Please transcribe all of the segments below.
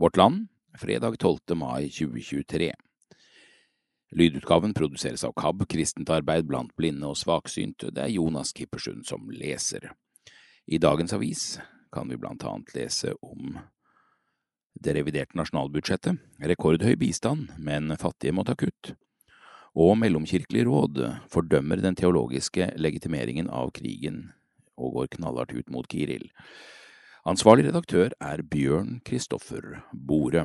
Vårt Land, fredag 12. mai 2023. Lydutgaven produseres av KAB, Kristent arbeid blant blinde og svaksynte. Det er Jonas Kippersund som leser. I dagens avis kan vi blant annet lese om det reviderte nasjonalbudsjettet, rekordhøy bistand, men fattige må ta kutt, og Mellomkirkelig råd fordømmer den teologiske legitimeringen av krigen og går knallhardt ut mot Kiril. Ansvarlig redaktør er Bjørn Kristoffer Bore.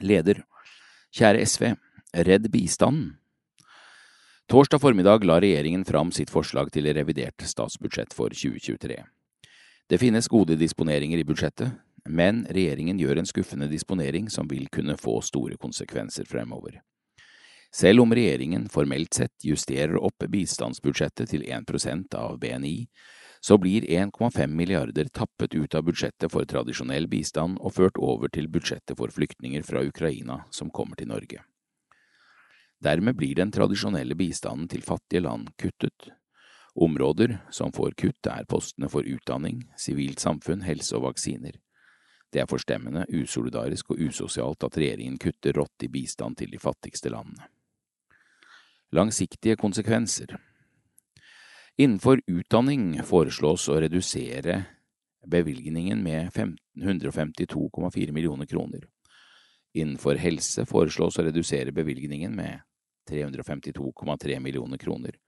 Leder Kjære SV, redd bistanden. Torsdag formiddag la regjeringen fram sitt forslag til revidert statsbudsjett for 2023. Det finnes gode disponeringer i budsjettet, men regjeringen gjør en skuffende disponering som vil kunne få store konsekvenser fremover. Selv om regjeringen formelt sett justerer opp bistandsbudsjettet til 1% av BNI, så blir 1,5 milliarder tappet ut av budsjettet for tradisjonell bistand og ført over til budsjettet for flyktninger fra Ukraina som kommer til Norge. Dermed blir den tradisjonelle bistanden til fattige land kuttet. Områder som får kutt, er postene for utdanning, sivilt samfunn, helse og vaksiner. Det er forstemmende, usolidarisk og usosialt at regjeringen kutter rått i bistand til de fattigste landene. Langsiktige konsekvenser Innenfor utdanning foreslås å redusere bevilgningen med 152,4 millioner kroner. Innenfor helse foreslås å redusere bevilgningen med 352,3 millioner kroner.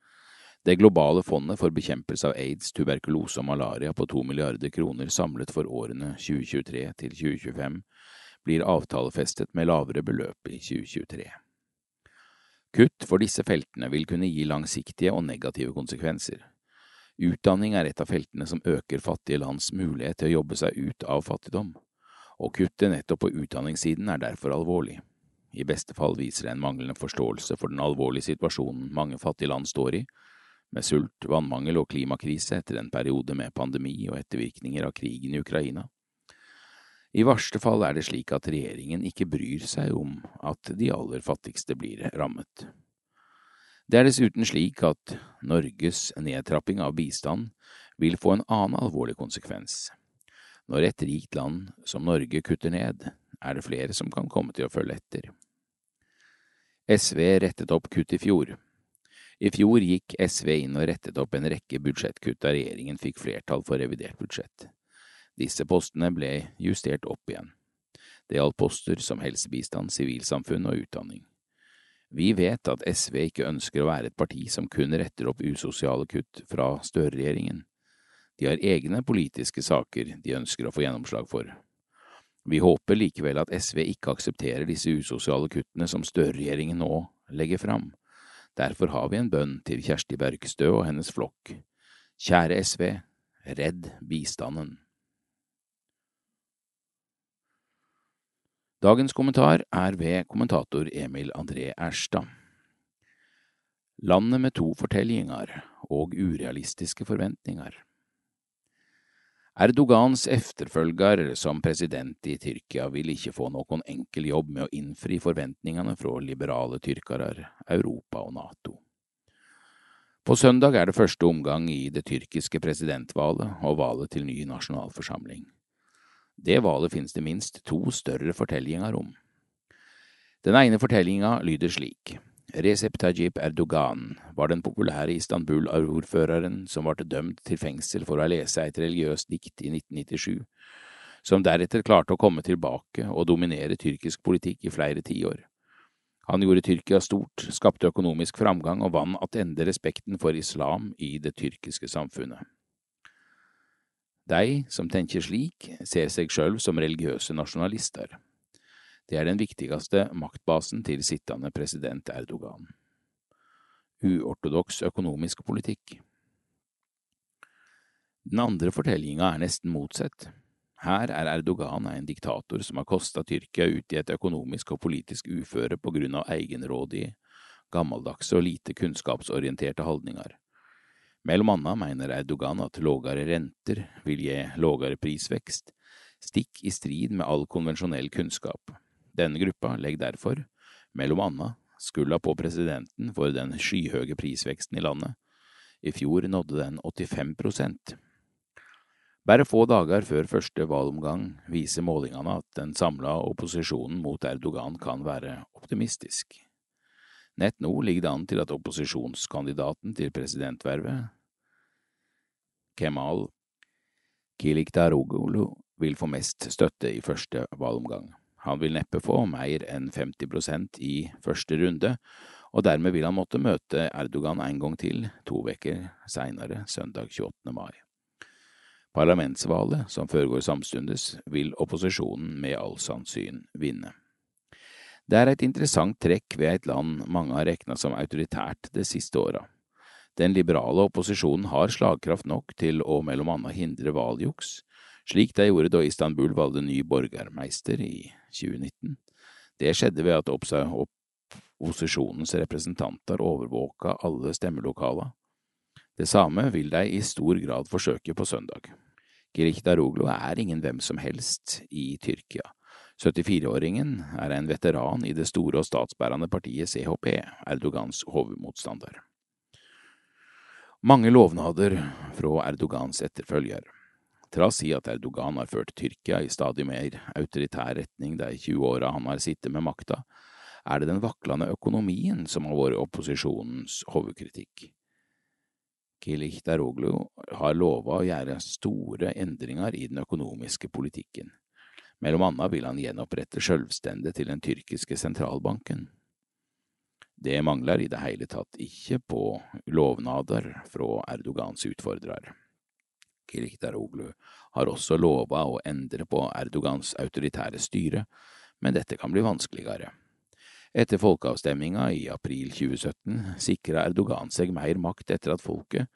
Det globale fondet for bekjempelse av aids, tuberkulose og malaria på 2 milliarder kroner samlet for årene 2023 til 2025 blir avtalefestet med lavere beløp i 2023. Kutt for disse feltene vil kunne gi langsiktige og negative konsekvenser. Utdanning er et av feltene som øker fattige lands mulighet til å jobbe seg ut av fattigdom, og kuttet nettopp på utdanningssiden er derfor alvorlig. I beste fall viser det en manglende forståelse for den alvorlige situasjonen mange fattige land står i, med sult, vannmangel og klimakrise etter en periode med pandemi og ettervirkninger av krigen i Ukraina. I verste fall er det slik at regjeringen ikke bryr seg om at de aller fattigste blir rammet. Det er dessuten slik at Norges nedtrapping av bistand vil få en annen alvorlig konsekvens. Når et rikt land som Norge kutter ned, er det flere som kan komme til å følge etter. SV rettet opp kutt i fjor. I fjor gikk SV inn og rettet opp en rekke budsjettkutt da regjeringen fikk flertall for revidert budsjett. Disse postene ble justert opp igjen. Det gjaldt poster som helsebistand, sivilsamfunn og utdanning. Vi vet at SV ikke ønsker å være et parti som kun retter opp usosiale kutt fra Støre-regjeringen. De har egne politiske saker de ønsker å få gjennomslag for. Vi håper likevel at SV ikke aksepterer disse usosiale kuttene som Støre-regjeringen nå legger fram. Derfor har vi en bønn til Kjersti Bergstø og hennes flokk. Kjære SV, redd bistanden. Dagens kommentar er ved kommentator Emil André Erstad. Landet med to fortellinger og urealistiske forventninger. Erdogans efterfølger som president i Tyrkia vil ikke få noen enkel jobb med å innfri forventningene fra liberale tyrkere, Europa og NATO. På søndag er det første omgang i det tyrkiske presidentvalget og valget til ny nasjonalforsamling. Det valet finnes det minst to større fortellinger om. Den ene fortellinga lyder slik. Recep Tajib Erdogan var den populære Istanbul-ordføreren som ble dømt til fengsel for å lese et religiøst dikt i 1997, som deretter klarte å komme tilbake og dominere tyrkisk politikk i flere tiår. Han gjorde Tyrkia stort, skapte økonomisk framgang og vant attende respekten for islam i det tyrkiske samfunnet. De som tenker slik, ser seg sjøl som religiøse nasjonalister. Det er den viktigste maktbasen til sittende president Erdogan. Uortodoks økonomisk politikk. Den andre fortellinga er nesten motsatt. Her er Erdogan en diktator som har kosta Tyrkia ut i et økonomisk og politisk uføre på grunn av egenrådige, gammeldagse og lite kunnskapsorienterte holdninger. Mellom annet mener Erdogan at lågere renter vil gi lågere prisvekst, stikk i strid med all konvensjonell kunnskap. Denne gruppa legger derfor, mellom annet, skylda på presidenten for den skyhøye prisveksten i landet. I fjor nådde den 85 prosent. Bare få dager før første valgomgang viser målingene at den samla opposisjonen mot Erdogan kan være optimistisk. Nett nå ligger det an til at opposisjonskandidaten til presidentvervet, Kemal Kiliktaroglu, vil få mest støtte i første valgomgang. Han vil neppe få mer enn 50 prosent i første runde, og dermed vil han måtte møte Erdogan en gang til to uker seinere, søndag 28. mai. Parlamentsvalget, som foregår samstundes, vil opposisjonen med all sannsyn vinne. Det er et interessant trekk ved et land mange har regna som autoritært det siste åra. Den liberale opposisjonen har slagkraft nok til å mellom annet hindre valgjuks, slik de gjorde da Istanbul valgte ny borgermeister i 2019. Det skjedde ved at opposisjonens representanter overvåka alle stemmelokaler. Det samme vil de i stor grad forsøke på søndag. Daroglu er ingen hvem som helst i Tyrkia. 74-åringen er en veteran i det store og statsbærende partiet CHP, Erdogans hovedmotstander. Mange lovnader fra Erdogans etterfølger. Trass i at Erdogan har ført Tyrkia i stadig mer autoritær retning de 20 åra han har sittet med makta, er det den vaklende økonomien som har vært opposisjonens hovedkritikk. Kilich Daroglu har lova å gjøre store endringer i den økonomiske politikken. Mellom annet vil han gjenopprette sjølvstendet til den tyrkiske sentralbanken. Det mangler i det hele tatt ikke på lovnader fra Erdogans utfordrer. Kirikdaroglu har også lova å endre på Erdogans autoritære styre, men dette kan bli vanskeligere. Etter folkeavstemninga i april 2017 sikra Erdogan seg mer makt etter at folket,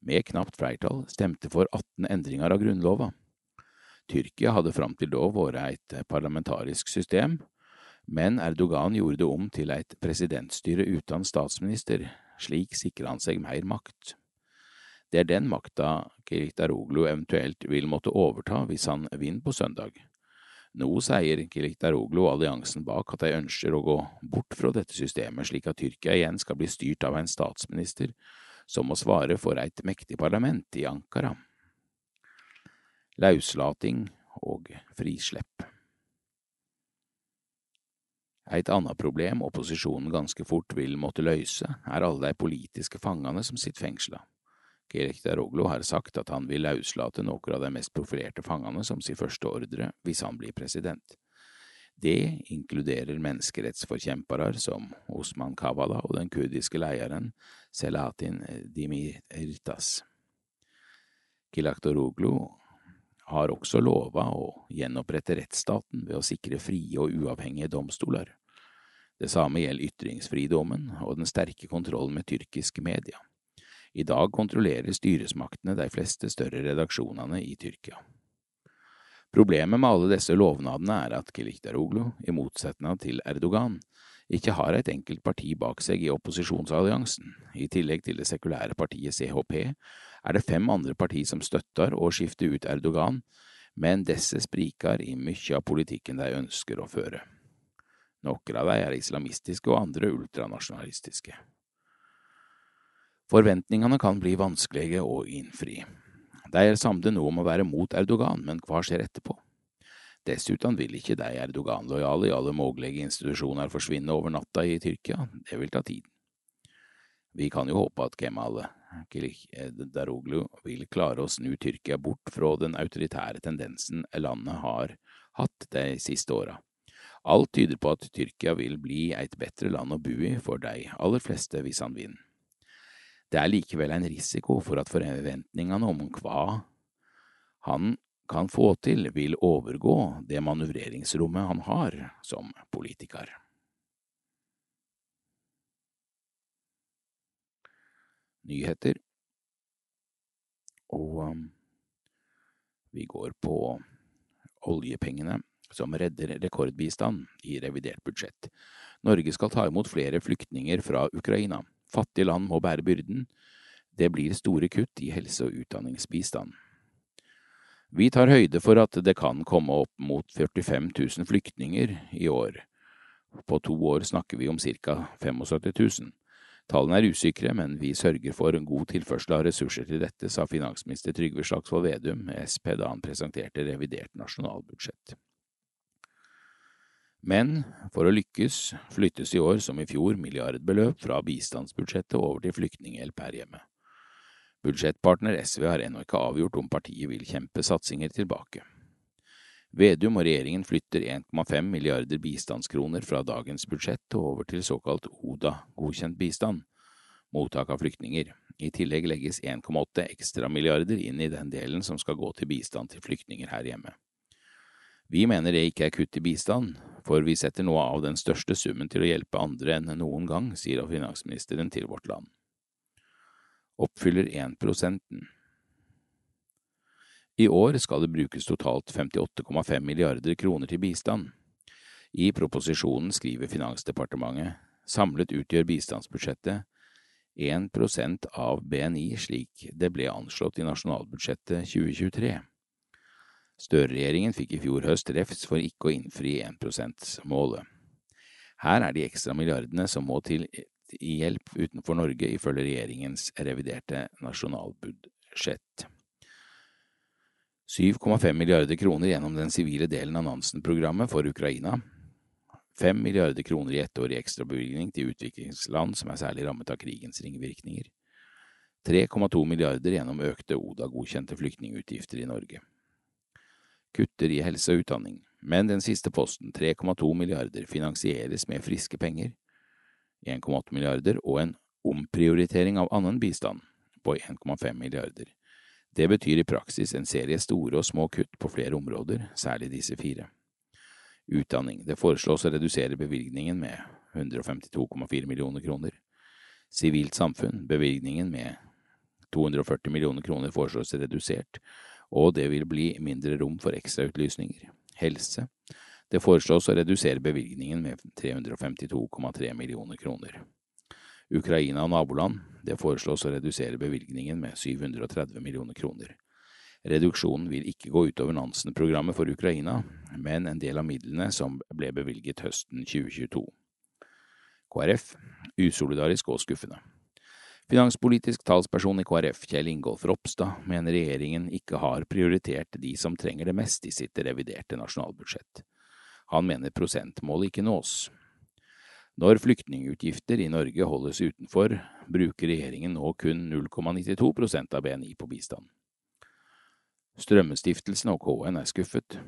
med knapt flertall, stemte for 18 endringer av grunnlova. Tyrkia hadde fram til da vært et parlamentarisk system, men Erdogan gjorde det om til et presidentstyre uten statsminister, slik sikra han seg mer makt. Det er den makta Kiliktaroglu eventuelt vil måtte overta hvis han vinner på søndag. Nå sier Kiliktaroglu og alliansen bak at de ønsker å gå bort fra dette systemet, slik at Tyrkia igjen skal bli styrt av en statsminister som må svare for et mektig parlament i Ankara. Lauslating og frislepp. Et annet problem opposisjonen ganske fort vil måtte løse, er alle de politiske fangene som sitter fengsla. Gerek Daroglo har sagt at han vil løslate noen av de mest profilerte fangene som sin første ordre hvis han blir president. Det inkluderer menneskerettsforkjempere som Osman Kavala og den kurdiske lederen Selatin Dimirtas. Kilaktoroglu har også lova å gjenopprette rettsstaten ved å sikre frie og uavhengige domstoler. Det samme gjelder ytringsfridommen og den sterke kontrollen med tyrkiske media. I dag kontrollerer styresmaktene de fleste større redaksjonene i Tyrkia. Problemet med alle disse lovnadene er at Kilikdaroglu, i motsetning til Erdogan, ikke har et enkelt parti bak seg i opposisjonsalliansen. I tillegg til det sekulære partiet CHP er det fem andre partier som støtter å skifte ut Erdogan, men disse spriker i mye av politikken de ønsker å føre. Noen av dem er islamistiske og andre ultranasjonalistiske. Forventningene kan bli vanskelige å innfri. De er samlet nå om å være mot Erdogan, men hva skjer etterpå? Dessuten vil ikke de Erdogan-lojale i alle mulige institusjoner forsvinne over natta i Tyrkia, det vil ta tid. Vi kan jo håpe at Kemal Daroglu vil klare å snu Tyrkia bort fra den autoritære tendensen landet har hatt de siste åra. Alt tyder på at Tyrkia vil bli et bedre land å bo i for de aller fleste hvis han vinner. Det er likevel en risiko for at forventningene om hva han kan få til, vil overgå det manøvreringsrommet han har som politiker. Nyheter Og um, vi går på oljepengene som redder rekordbistand i revidert budsjett. Norge skal ta imot flere flyktninger fra Ukraina. Fattige land må bære byrden. Det blir store kutt i helse- og utdanningsbistand. Vi tar høyde for at det kan komme opp mot 45 000 flyktninger i år. På to år snakker vi om ca. 75 000. Tallene er usikre, men vi sørger for en god tilførsel av ressurser til dette, sa finansminister Trygve Slagsvold Vedum, Sp, da han presenterte revidert nasjonalbudsjett. Men for å lykkes flyttes i år som i fjor milliardbeløp fra bistandsbudsjettet over til flyktninghjelp her hjemme. Budsjettpartner SV har ennå ikke avgjort om partiet vil kjempe satsinger tilbake. Vedum og regjeringen flytter 1,5 milliarder bistandskroner fra dagens budsjett og over til såkalt ODA, godkjent bistand, mottak av flyktninger. I tillegg legges 1,8 ekstra milliarder inn i den delen som skal gå til bistand til flyktninger her hjemme. Vi mener det ikke er kutt i bistand, for vi setter noe av den største summen til å hjelpe andre enn noen gang, sier finansministeren til Vårt Land. Oppfyller 1 prosenten. I år skal det brukes totalt 58,5 milliarder kroner til bistand. I proposisjonen skriver Finansdepartementet samlet utgjør bistandsbudsjettet 1% av BNI slik det ble anslått i nasjonalbudsjettet 2023. Støre-regjeringen fikk i fjor høst refs for ikke å innfri 1 %-målet. Her er de ekstra milliardene som må til hjelp utenfor Norge, ifølge regjeringens reviderte nasjonalbudsjett. 7,5 milliarder kroner gjennom den sivile delen av Nansen-programmet for Ukraina. 5 milliarder kroner i ettårig ekstrabevilgning til utviklingsland som er særlig rammet av krigens ringvirkninger. 3,2 milliarder gjennom økte ODA-godkjente flyktningutgifter i Norge. Kutter i helse og utdanning, men den siste posten, 3,2 milliarder, finansieres med friske penger, 1,8 milliarder, og en omprioritering av annen bistand på 1,5 milliarder. Det betyr i praksis en serie store og små kutt på flere områder, særlig disse fire. Utdanning. Det foreslås å redusere bevilgningen med 152,4 millioner kroner. Sivilt samfunn. Bevilgningen med 240 millioner kroner foreslås redusert, og det vil bli mindre rom for ekstrautlysninger. Helse. Det foreslås å redusere bevilgningen med 352,3 millioner kroner. Ukraina og naboland. Det foreslås å redusere bevilgningen med 730 millioner kroner. Reduksjonen vil ikke gå utover Nansen-programmet for Ukraina, men en del av midlene som ble bevilget høsten 2022. KrF usolidarisk og skuffende. Finanspolitisk talsperson i KrF, Kjell Ingolf Ropstad, mener regjeringen ikke har prioritert de som trenger det mest i sitt reviderte nasjonalbudsjett. Han mener prosentmålet ikke nås. Når flyktningutgifter i Norge holdes utenfor, bruker regjeringen nå kun 0,92% av BNI på bistand. Strømmestiftelsen og KN er skuffet.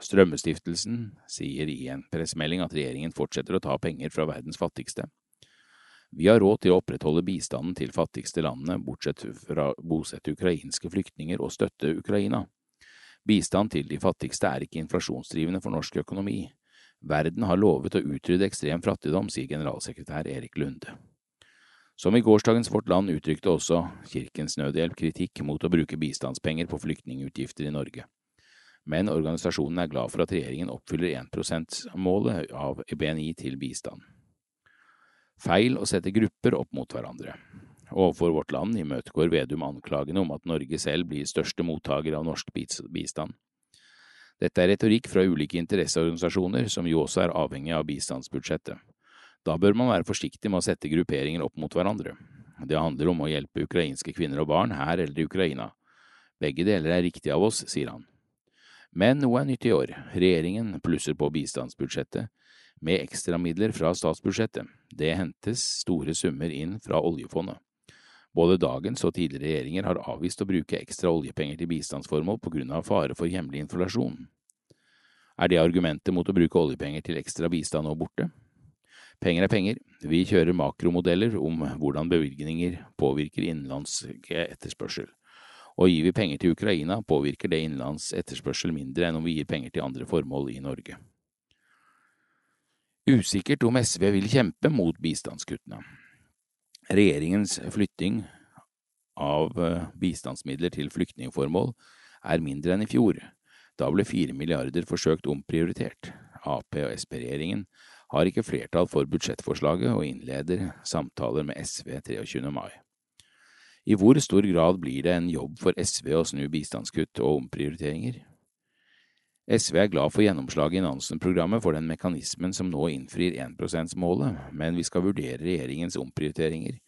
Strømmestiftelsen sier i en pressemelding at regjeringen fortsetter å ta penger fra verdens fattigste. Vi har råd til å opprettholde bistanden til fattigste landene, bortsett fra å bosette ukrainske flyktninger og støtte Ukraina. Bistand til de fattigste er ikke inflasjonsdrivende for norsk økonomi. Verden har lovet å utrydde ekstrem fattigdom, sier generalsekretær Erik Lunde. Som i gårsdagens Vårt Land uttrykte også Kirkens Nødhjelp kritikk mot å bruke bistandspenger på flyktningutgifter i Norge. Men organisasjonen er glad for at regjeringen oppfyller 1 %-målet av BNI til bistand. Feil å sette grupper opp mot hverandre. Overfor Vårt Land imøtegår Vedum anklagene om at Norge selv blir største mottaker av norsk bistand. Dette er retorikk fra ulike interesseorganisasjoner, som jo også er avhengig av bistandsbudsjettet. Da bør man være forsiktig med å sette grupperinger opp mot hverandre. Det handler om å hjelpe ukrainske kvinner og barn her eller i Ukraina. Begge deler er riktig av oss, sier han. Men noe er nytt i år. Regjeringen plusser på bistandsbudsjettet med ekstramidler fra statsbudsjettet. Det hentes store summer inn fra oljefondet. Både dagens og tidligere regjeringer har avvist å bruke ekstra oljepenger til bistandsformål på grunn av fare for hjemlig inflasjon. Er det argumentet mot å bruke oljepenger til ekstra bistand nå borte? Penger er penger. Vi kjører makromodeller om hvordan bevilgninger påvirker innenlandsk etterspørsel. Og gir vi penger til Ukraina, påvirker det innenlands etterspørsel mindre enn om vi gir penger til andre formål i Norge. Usikkert om SV vil kjempe mot bistandskuttene. Regjeringens flytting av eh, bistandsmidler til flyktningformål er mindre enn i fjor. Da ble fire milliarder forsøkt omprioritert. Ap og Sp-regjeringen har ikke flertall for budsjettforslaget og innleder samtaler med SV 23. mai. I hvor stor grad blir det en jobb for SV å snu bistandskutt og omprioriteringer? SV er glad for gjennomslaget i Nansen-programmet for den mekanismen som nå innfrir 1 %-målet, men vi skal vurdere regjeringens omprioriteringer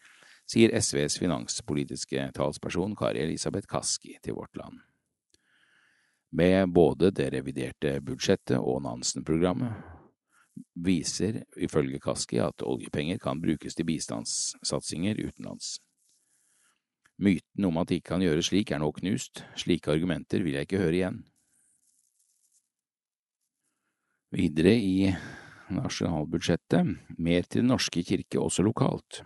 sier SVs finanspolitiske talsperson Kari Elisabeth Kaski til Vårt Land. Med både det reviderte budsjettet og Nansen-programmet viser ifølge Kaski at oljepenger kan brukes til bistandssatsinger utenlands. Myten om at det ikke kan gjøres slik, er nå knust, slike argumenter vil jeg ikke høre igjen. Videre i nasjonalbudsjettet, mer til Den norske kirke også lokalt.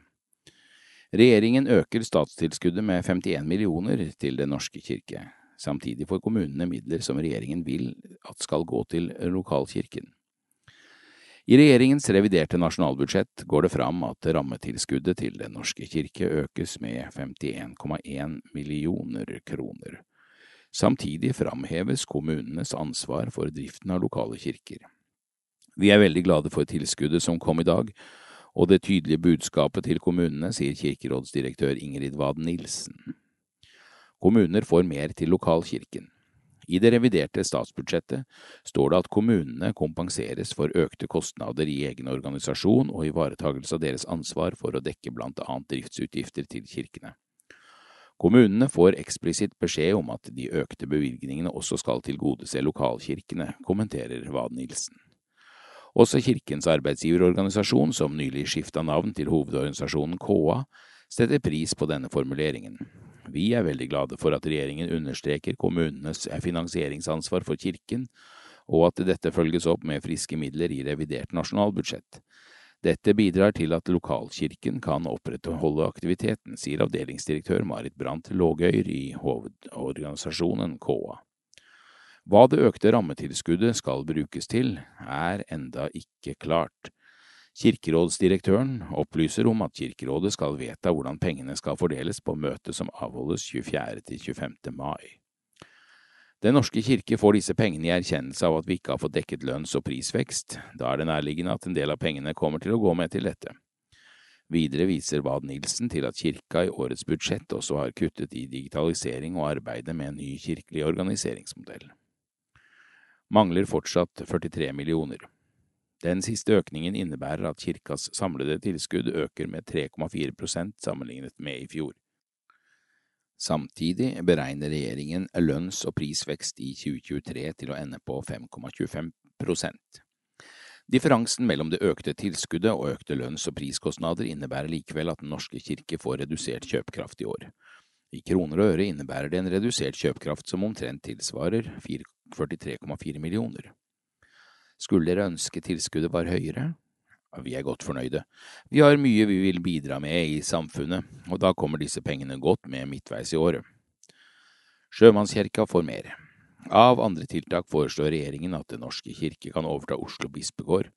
Regjeringen øker statstilskuddet med 51 millioner til Den norske kirke. Samtidig får kommunene midler som regjeringen vil at skal gå til lokalkirken. I regjeringens reviderte nasjonalbudsjett går det fram at rammetilskuddet til Den norske kirke økes med 51,1 millioner kroner. Samtidig framheves kommunenes ansvar for driften av lokale kirker. Vi er veldig glade for tilskuddet som kom i dag, og det tydelige budskapet til kommunene, sier kirkerådsdirektør Ingrid Waden Nilsen. Kommuner får mer til lokalkirken. I det reviderte statsbudsjettet står det at kommunene kompenseres for økte kostnader i egen organisasjon og ivaretagelse av deres ansvar for å dekke blant annet driftsutgifter til kirkene. Kommunene får eksplisitt beskjed om at de økte bevilgningene også skal tilgodese lokalkirkene, kommenterer Vad Nilsen. Også Kirkens arbeidsgiverorganisasjon, som nylig skifta navn til hovedorganisasjonen KA, setter pris på denne formuleringen. Vi er veldig glade for at regjeringen understreker kommunenes finansieringsansvar for kirken, og at dette følges opp med friske midler i revidert nasjonalbudsjett. Dette bidrar til at lokalkirken kan opprettholde aktiviteten, sier avdelingsdirektør Marit Brandt Lågøyr i hovedorganisasjonen KA. Hva det økte rammetilskuddet skal brukes til, er enda ikke klart. Kirkerådsdirektøren opplyser om at Kirkerådet skal vedta hvordan pengene skal fordeles på møtet som avholdes 24.–25. mai. Den norske kirke får disse pengene i erkjennelse av at vi ikke har fått dekket lønns- og prisvekst, da er det nærliggende at en del av pengene kommer til å gå med til dette. Videre viser Wad Nilsen til at kirka i årets budsjett også har kuttet i digitalisering og arbeidet med en ny kirkelig organiseringsmodell mangler fortsatt 43 millioner. Den siste økningen innebærer at kirkas samlede tilskudd øker med 3,4 prosent sammenlignet med i fjor. Samtidig beregner regjeringen lønns- og prisvekst i 2023 til å ende på 5,25 prosent. Differansen mellom det økte tilskuddet og økte lønns- og priskostnader innebærer likevel at Den norske kirke får redusert kjøpekraft i år. I kroner og øre innebærer det en redusert kjøpekraft som omtrent tilsvarer 43,4 millioner. Skulle dere ønske tilskuddet var høyere? Vi er godt fornøyde. Vi har mye vi vil bidra med i samfunnet, og da kommer disse pengene godt med midtveis i året. Sjømannskirka får mer. Av andre tiltak foreslår regjeringen at Den norske kirke kan overta Oslo bispegård.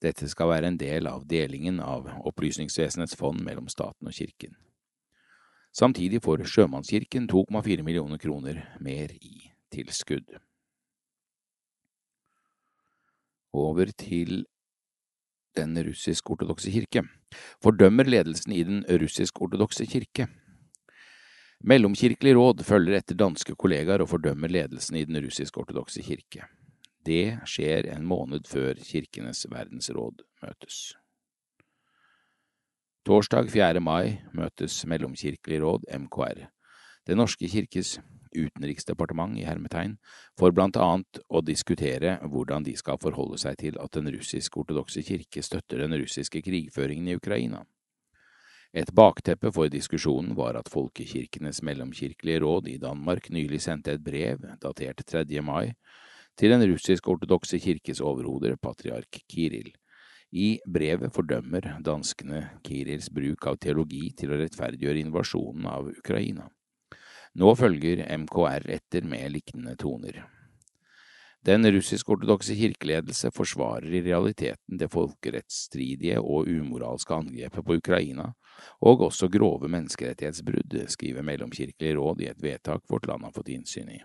Dette skal være en del av delingen av Opplysningsvesenets fond mellom staten og kirken. Samtidig får Sjømannskirken 2,4 millioner kroner mer i tilskudd. Over til den russisk-ortodokse kirke. Fordømmer ledelsen i den russisk-ortodokse kirke. Mellomkirkelig råd følger etter danske kollegaer og fordømmer ledelsen i den russisk-ortodokse kirke. Det skjer en måned før Kirkenes verdensråd møtes. Torsdag 4. mai møtes Mellomkirkelig råd, MKR. Den norske kirkes utenriksdepartement i hermetegn for blant annet å diskutere hvordan de skal forholde seg til at den russisk-ortodokse kirke støtter den russiske krigføringen i Ukraina. Et bakteppe for diskusjonen var at Folkekirkenes mellomkirkelige råd i Danmark nylig sendte et brev, datert 3. mai, til den russisk-ortodokse kirkes overhoder, patriark Kiril. I brevet fordømmer danskene Kirils bruk av teologi til å rettferdiggjøre invasjonen av Ukraina. Nå følger MKR etter med liknende toner. Den russisk-ortodokse kirkeledelse forsvarer i realiteten det folkerettsstridige og umoralske angrepet på Ukraina, og også grove menneskerettighetsbrudd, skriver Mellomkirkelig råd i et vedtak vårt land har fått innsyn i.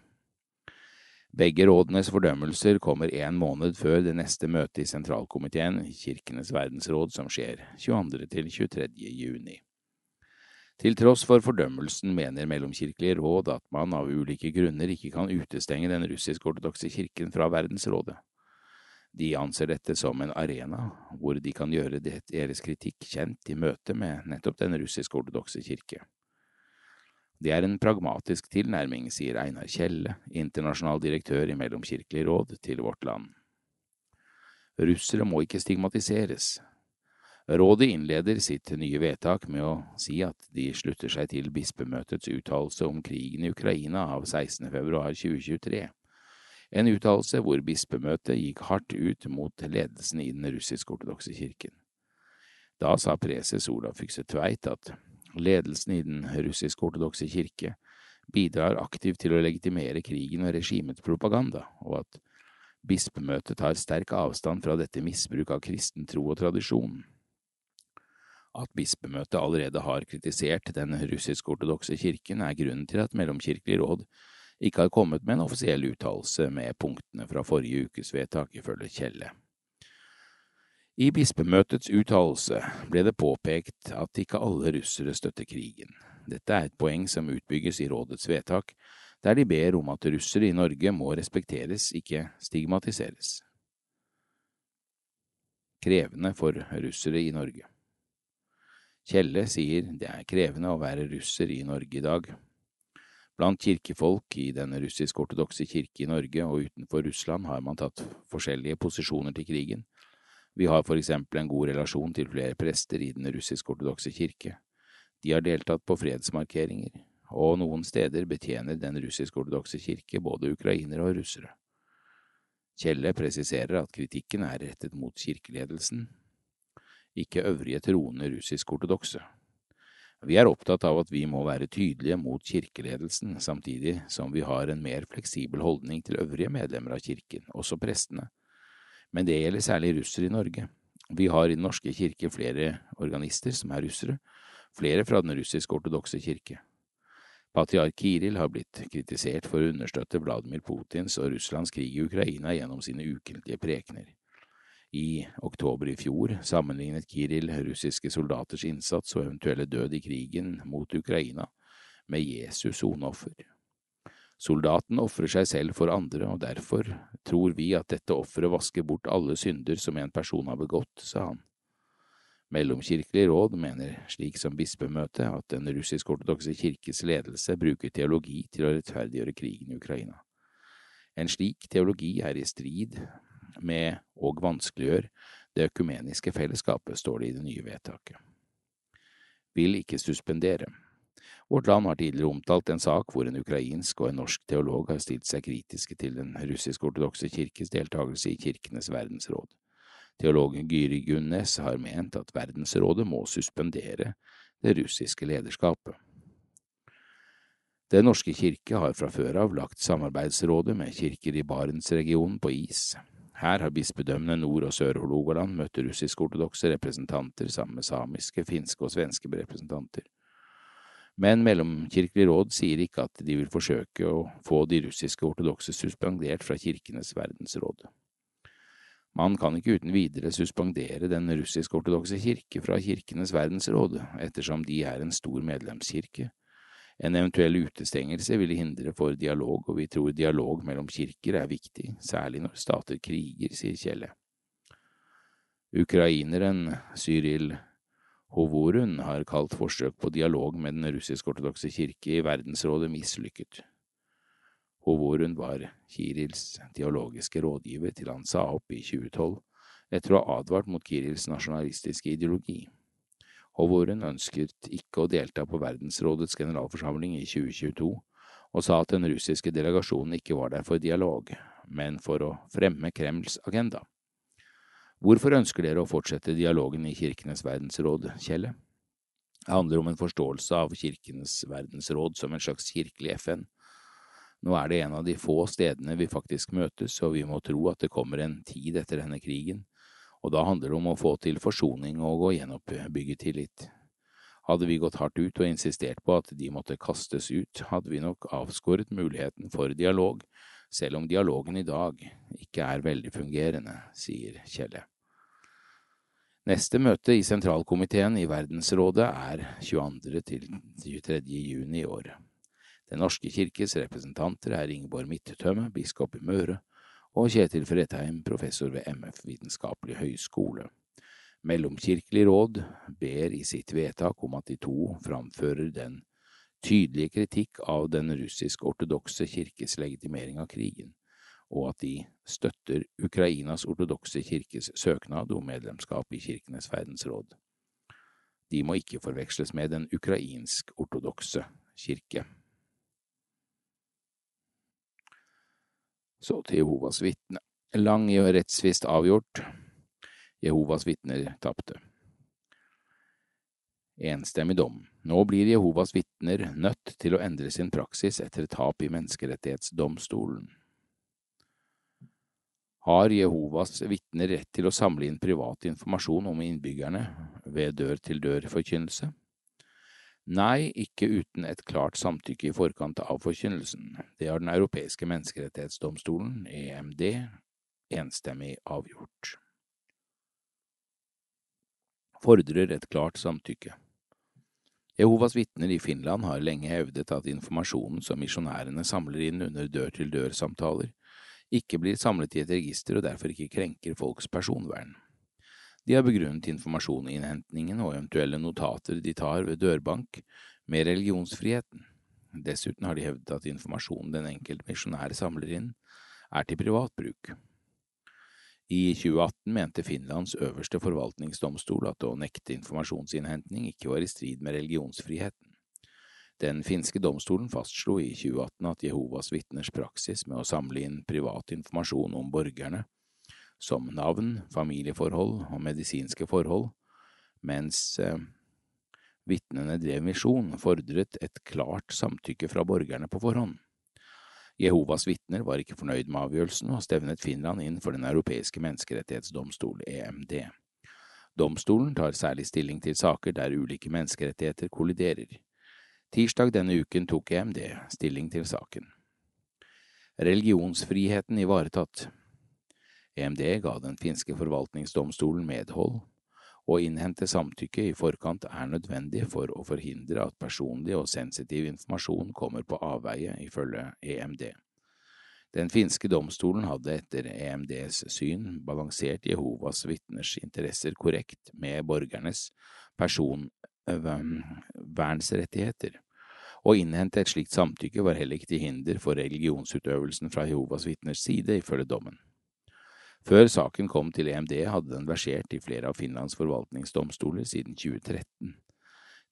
Begge rådenes fordømmelser kommer en måned før det neste møtet i sentralkomiteen Kirkenes verdensråd som skjer 22. til 23. juni. Til tross for fordømmelsen mener Mellomkirkelig råd at man av ulike grunner ikke kan utestenge den russisk-ortodokse kirken fra verdensrådet. De anser dette som en arena hvor de kan gjøre deres kritikk kjent i møte med nettopp den russisk-ortodokse kirke. Det er en pragmatisk tilnærming, sier Einar Kjelle, internasjonal direktør i Mellomkirkelig råd, til Vårt Land. Russere må ikke stigmatiseres. Rådet innleder sitt nye vedtak med å si at de slutter seg til bispemøtets uttalelse om krigen i Ukraina av 16. februar 2023, en uttalelse hvor bispemøtet gikk hardt ut mot ledelsen i den russisk-ortodokse kirken. Da sa preses Olav Fykse Tveit at Ledelsen i den russisk-ortodokse kirke bidrar aktivt til å legitimere krigen og regimets propaganda, og at bispemøtet tar sterk avstand fra dette misbruk av kristen tro og tradisjon. At bispemøtet allerede har kritisert den russisk-ortodokse kirken, er grunnen til at Mellomkirkelig råd ikke har kommet med en offisiell uttalelse med punktene fra forrige ukes vedtak, ifølge Kjelle. I bispemøtets uttalelse ble det påpekt at ikke alle russere støtter krigen. Dette er et poeng som utbygges i rådets vedtak, der de ber om at russere i Norge må respekteres, ikke stigmatiseres. Krevende for russere i Norge Kjelle sier det er krevende å være russer i Norge i dag. Blant kirkefolk i den russisk-ortodokse kirke i Norge og utenfor Russland har man tatt forskjellige posisjoner til krigen vi har for eksempel en god relasjon til flere prester i den russisk-ortodokse kirke. De har deltatt på fredsmarkeringer, og noen steder betjener den russisk-ortodokse kirke både ukrainere og russere. Kjelle presiserer at kritikken er rettet mot kirkeledelsen, ikke øvrige troende russisk-ortodokse. Vi er opptatt av at vi må være tydelige mot kirkeledelsen, samtidig som vi har en mer fleksibel holdning til øvrige medlemmer av kirken, også prestene men det gjelder særlig russere i Norge. Vi har i Den norske kirke flere organister som er russere, flere fra den russisk-ortodokse kirke. Patriark Kiril har blitt kritisert for å understøtte Vladimir Putins og Russlands krig i Ukraina gjennom sine ukentlige prekener. I oktober i fjor sammenlignet Kiril russiske soldaters innsats og eventuelle død i krigen mot Ukraina med Jesus soneoffer. Soldaten ofrer seg selv for andre, og derfor tror vi at dette offeret vasker bort alle synder som en person har begått, sa han. Mellomkirkelig råd mener, slik som bispemøtet, at den russisk-ortodokse kirkes ledelse bruker teologi til å rettferdiggjøre krigen i Ukraina. En slik teologi er i strid med og vanskeliggjør det økumeniske fellesskapet, står det i det nye vedtaket. Vil ikke suspendere. Vårt Land har tidligere omtalt en sak hvor en ukrainsk og en norsk teolog har stilt seg kritiske til den russisk-ortodokse kirkes deltakelse i Kirkenes verdensråd. Teologen Gyri Gunnes har ment at Verdensrådet må suspendere det russiske lederskapet. Den norske kirke har fra før av lagt samarbeidsrådet med kirker i Barentsregionen på is. Her har bispedømmene Nord- og Sør-Hålogaland møtt russisk-ortodokse representanter sammen med samiske, finske og svenske representanter. Men Mellomkirkelig råd sier ikke at de vil forsøke å få de russiske ortodokse suspendert fra Kirkenes verdensråd. Man kan ikke uten videre suspendere den russisk-ortodokse kirke fra Kirkenes verdensråd, ettersom de er en stor medlemskirke. En eventuell utestengelse ville hindre for dialog, og vi tror dialog mellom kirker er viktig, særlig når stater kriger, sier Kjelle. Ukraineren Cyril Hovorun har kalt forsøk på dialog med den russisk-ortodokse kirke i verdensrådet mislykket. Hovorun var Kirils teologiske rådgiver til han sa opp i 2012, etter å ha advart mot Kirils nasjonalistiske ideologi. Hovorun ønsket ikke å delta på verdensrådets generalforsamling i 2022, og sa at den russiske delegasjonen ikke var der for dialog, men for å fremme Kremls agenda. Hvorfor ønsker dere å fortsette dialogen i Kirkenes verdensråd, Kjelle? Det handler om en forståelse av Kirkenes verdensråd som en slags kirkelig FN. Nå er det en av de få stedene vi faktisk møtes, og vi må tro at det kommer en tid etter denne krigen, og da handler det om å få til forsoning og å gjenoppbygge tillit. Hadde vi gått hardt ut og insistert på at de måtte kastes ut, hadde vi nok avskåret muligheten for dialog, selv om dialogen i dag ikke er veldig fungerende, sier Kjelle. Neste møte i sentralkomiteen i Verdensrådet er 22. til 23. juni i år. Den norske kirkes representanter er Ingeborg Midttømme, biskop i Møre, og Kjetil Fredheim, professor ved MF Vitenskapelig høgskole. Mellomkirkelig råd ber i sitt vedtak om at de to framfører den tydelige kritikk av den russisk-ortodokse kirkes legitimering av krigen, og at de støtter Ukrainas ortodokse kirkes søknad om medlemskap i Kirkenes verdensråd. De må ikke forveksles med den ukrainsk-ortodokse kirke. Så til Jehovas vitne. Lang rettstvist avgjort. Jehovas vitner tapte. Enstemmig dom. Nå blir Jehovas vitner nødt til å endre sin praksis etter tap i menneskerettighetsdomstolen. Har Jehovas vitner rett til å samle inn privat informasjon om innbyggerne ved dør-til-dør-forkynnelse? Nei, ikke uten et klart samtykke i forkant av forkynnelsen. Det har Den europeiske menneskerettighetsdomstolen, EMD, enstemmig avgjort. Fordrer et klart samtykke. Jehovas vitner i Finland har lenge hevdet at informasjonen som misjonærene samler inn under dør-til-dør-samtaler, ikke blir samlet i et register og derfor ikke krenker folks personvern. De har begrunnet informasjoninnhentingen og eventuelle notater de tar ved dørbank, med religionsfriheten. Dessuten har de hevdet at informasjonen den enkelte misjonær samler inn, er til privat bruk. I 2018 mente Finlands øverste forvaltningsdomstol at å nekte informasjonsinnhentning ikke var i strid med religionsfriheten. Den finske domstolen fastslo i 2018 at Jehovas vitners praksis med å samle inn privat informasjon om borgerne som navn, familieforhold og medisinske forhold, mens eh, vitnene drev misjon, fordret et klart samtykke fra borgerne på forhånd. Jehovas vitner var ikke fornøyd med avgjørelsen og stevnet Finland inn for Den europeiske menneskerettighetsdomstol, EMD. Domstolen tar særlig stilling til saker der ulike menneskerettigheter kolliderer. Tirsdag denne uken tok EMD stilling til saken. Religionsfriheten ivaretatt. EMD ga den finske forvaltningsdomstolen medhold. Å innhente samtykke i forkant er nødvendig for å forhindre at personlig og sensitiv informasjon kommer på avveie, ifølge EMD. Den finske domstolen hadde etter EMDs syn balansert Jehovas vitners interesser korrekt med borgernes personvernsrettigheter. Å innhente et slikt samtykke var heller ikke til hinder for religionsutøvelsen fra Jehovas vitners side, ifølge dommen. Før saken kom til EMD, hadde den versert i flere av Finlands forvaltningsdomstoler siden 2013.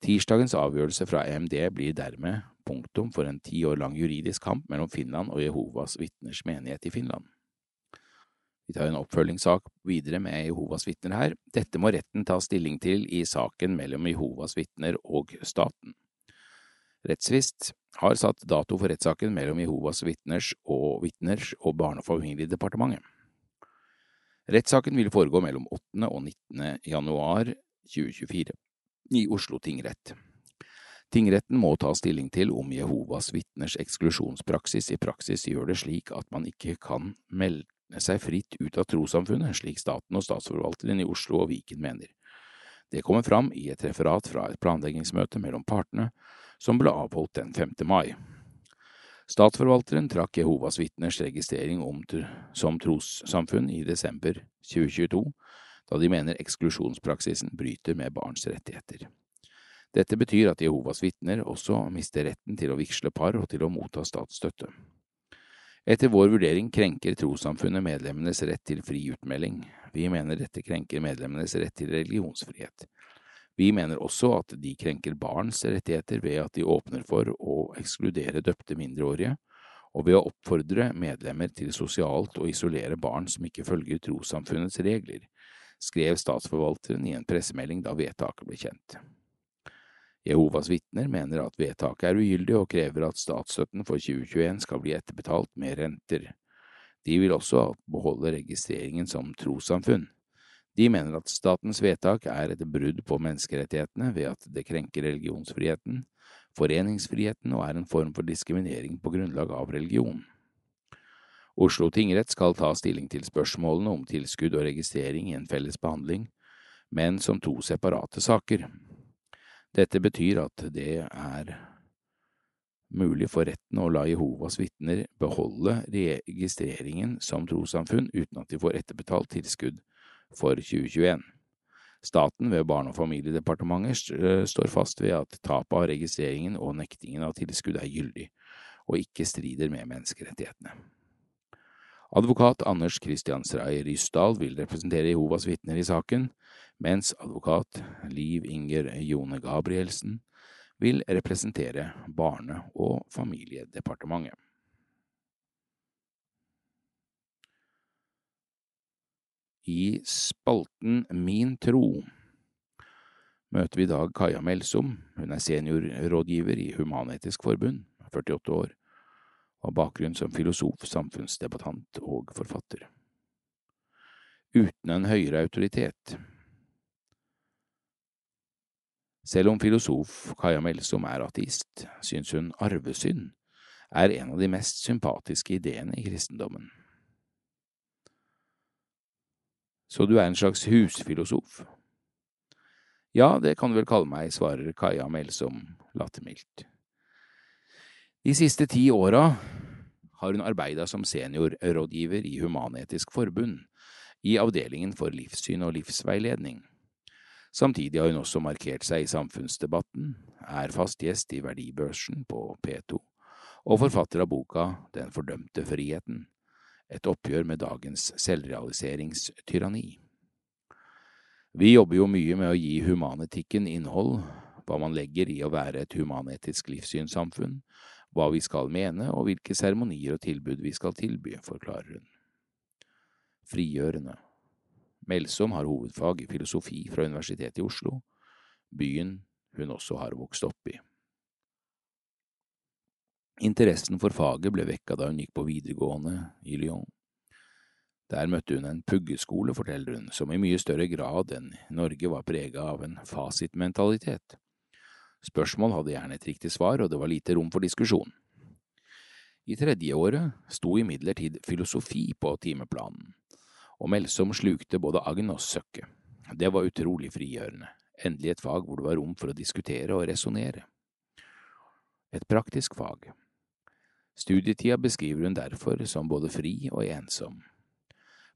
Tirsdagens avgjørelse fra EMD blir dermed punktum for en ti år lang juridisk kamp mellom Finland og Jehovas vitners menighet i Finland. Vi tar en oppfølgingssak videre med Jehovas vitner her. Dette må retten ta stilling til i saken mellom Jehovas vitner og staten. Rettsvist har satt dato for rettssaken mellom Jehovas vitners og vitners og Barne- og familiedepartementet. Rettssaken vil foregå mellom 8. og 19. januar 2024 i Oslo tingrett. Tingretten må ta stilling til om Jehovas vitners eksklusjonspraksis i praksis gjør det slik at man ikke kan melde seg fritt ut av trossamfunnet, slik staten og statsforvalteren i Oslo og Viken mener. Det kommer fram i et referat fra et planleggingsmøte mellom partene som ble avholdt den 5. mai. Statsforvalteren trakk Jehovas vitners registrering om som trossamfunn i desember 2022, da de mener eksklusjonspraksisen bryter med barns rettigheter. Dette betyr at Jehovas vitner også mister retten til å vigsle par og til å motta statsstøtte. Etter vår vurdering krenker trossamfunnet medlemmenes rett til fri utmelding. Vi mener dette krenker medlemmenes rett til religionsfrihet. Vi mener også at de krenker barns rettigheter ved at de åpner for å ekskludere døpte mindreårige, og ved å oppfordre medlemmer til sosialt å isolere barn som ikke følger trossamfunnets regler, skrev statsforvalteren i en pressemelding da vedtaket ble kjent. Jehovas vitner mener at vedtaket er ugyldig og krever at statsstøtten for 2021 skal bli etterbetalt med renter. De vil også beholde registreringen som trossamfunn. De mener at statens vedtak er et brudd på menneskerettighetene ved at det krenker religionsfriheten, foreningsfriheten og er en form for diskriminering på grunnlag av religion. Oslo tingrett skal ta stilling til spørsmålene om tilskudd og registrering i en felles behandling, men som to separate saker. Dette betyr at det er mulig for retten å la Jehovas vitner beholde registreringen som trossamfunn uten at de får etterbetalt tilskudd for 2021. Staten ved Barne- og familiedepartementet eh, står fast ved at tapet av registreringen og nektingen av tilskudd er gyldig, og ikke strider med menneskerettighetene. Advokat Anders Christiansrei Ryssdal vil representere Jehovas vitner i saken, mens advokat Liv Inger Jone Gabrielsen vil representere Barne- og familiedepartementet. I spalten Min tro møter vi i dag Kaja Melsom. Hun er seniorrådgiver i Human-Etisk Forbund, 48 år, og har bakgrunn som filosof, samfunnsdebattant og forfatter. Uten en høyere autoritet selv om filosof Kaja Melsom er ateist, syns hun arvesynd er en av de mest sympatiske ideene i kristendommen. Så du er en slags husfilosof? Ja, det kan du vel kalle meg, svarer Kaja Melsom lattermildt. De siste ti åra har hun arbeida som seniorrådgiver i Human-Etisk Forbund, i avdelingen for livssyn og livsveiledning. Samtidig har hun også markert seg i samfunnsdebatten, er fast gjest i Verdibørsen på P2 og forfatter av boka Den fordømte friheten, et oppgjør med dagens selvrealiseringstyranni. Vi jobber jo mye med å gi humanetikken innhold, hva man legger i å være et humanetisk livssynssamfunn, hva vi skal mene og hvilke seremonier og tilbud vi skal tilby, forklarer hun. Frigjørende. Melsom har hovedfag i filosofi fra Universitetet i Oslo, byen hun også har vokst opp i. Interessen for faget ble vekka da hun gikk på videregående i Lyon. Der møtte hun en puggeskole, forteller hun, som i mye større grad enn Norge var prega av en fasitmentalitet. Spørsmål hadde gjerne et riktig svar, og det var lite rom for diskusjon. I tredjeåret sto imidlertid filosofi på timeplanen og Melsom slukte både agn og søkke. Det var utrolig frigjørende, endelig et fag hvor det var rom for å diskutere og resonnere. Et praktisk fag. Studietida beskriver hun derfor som både fri og ensom.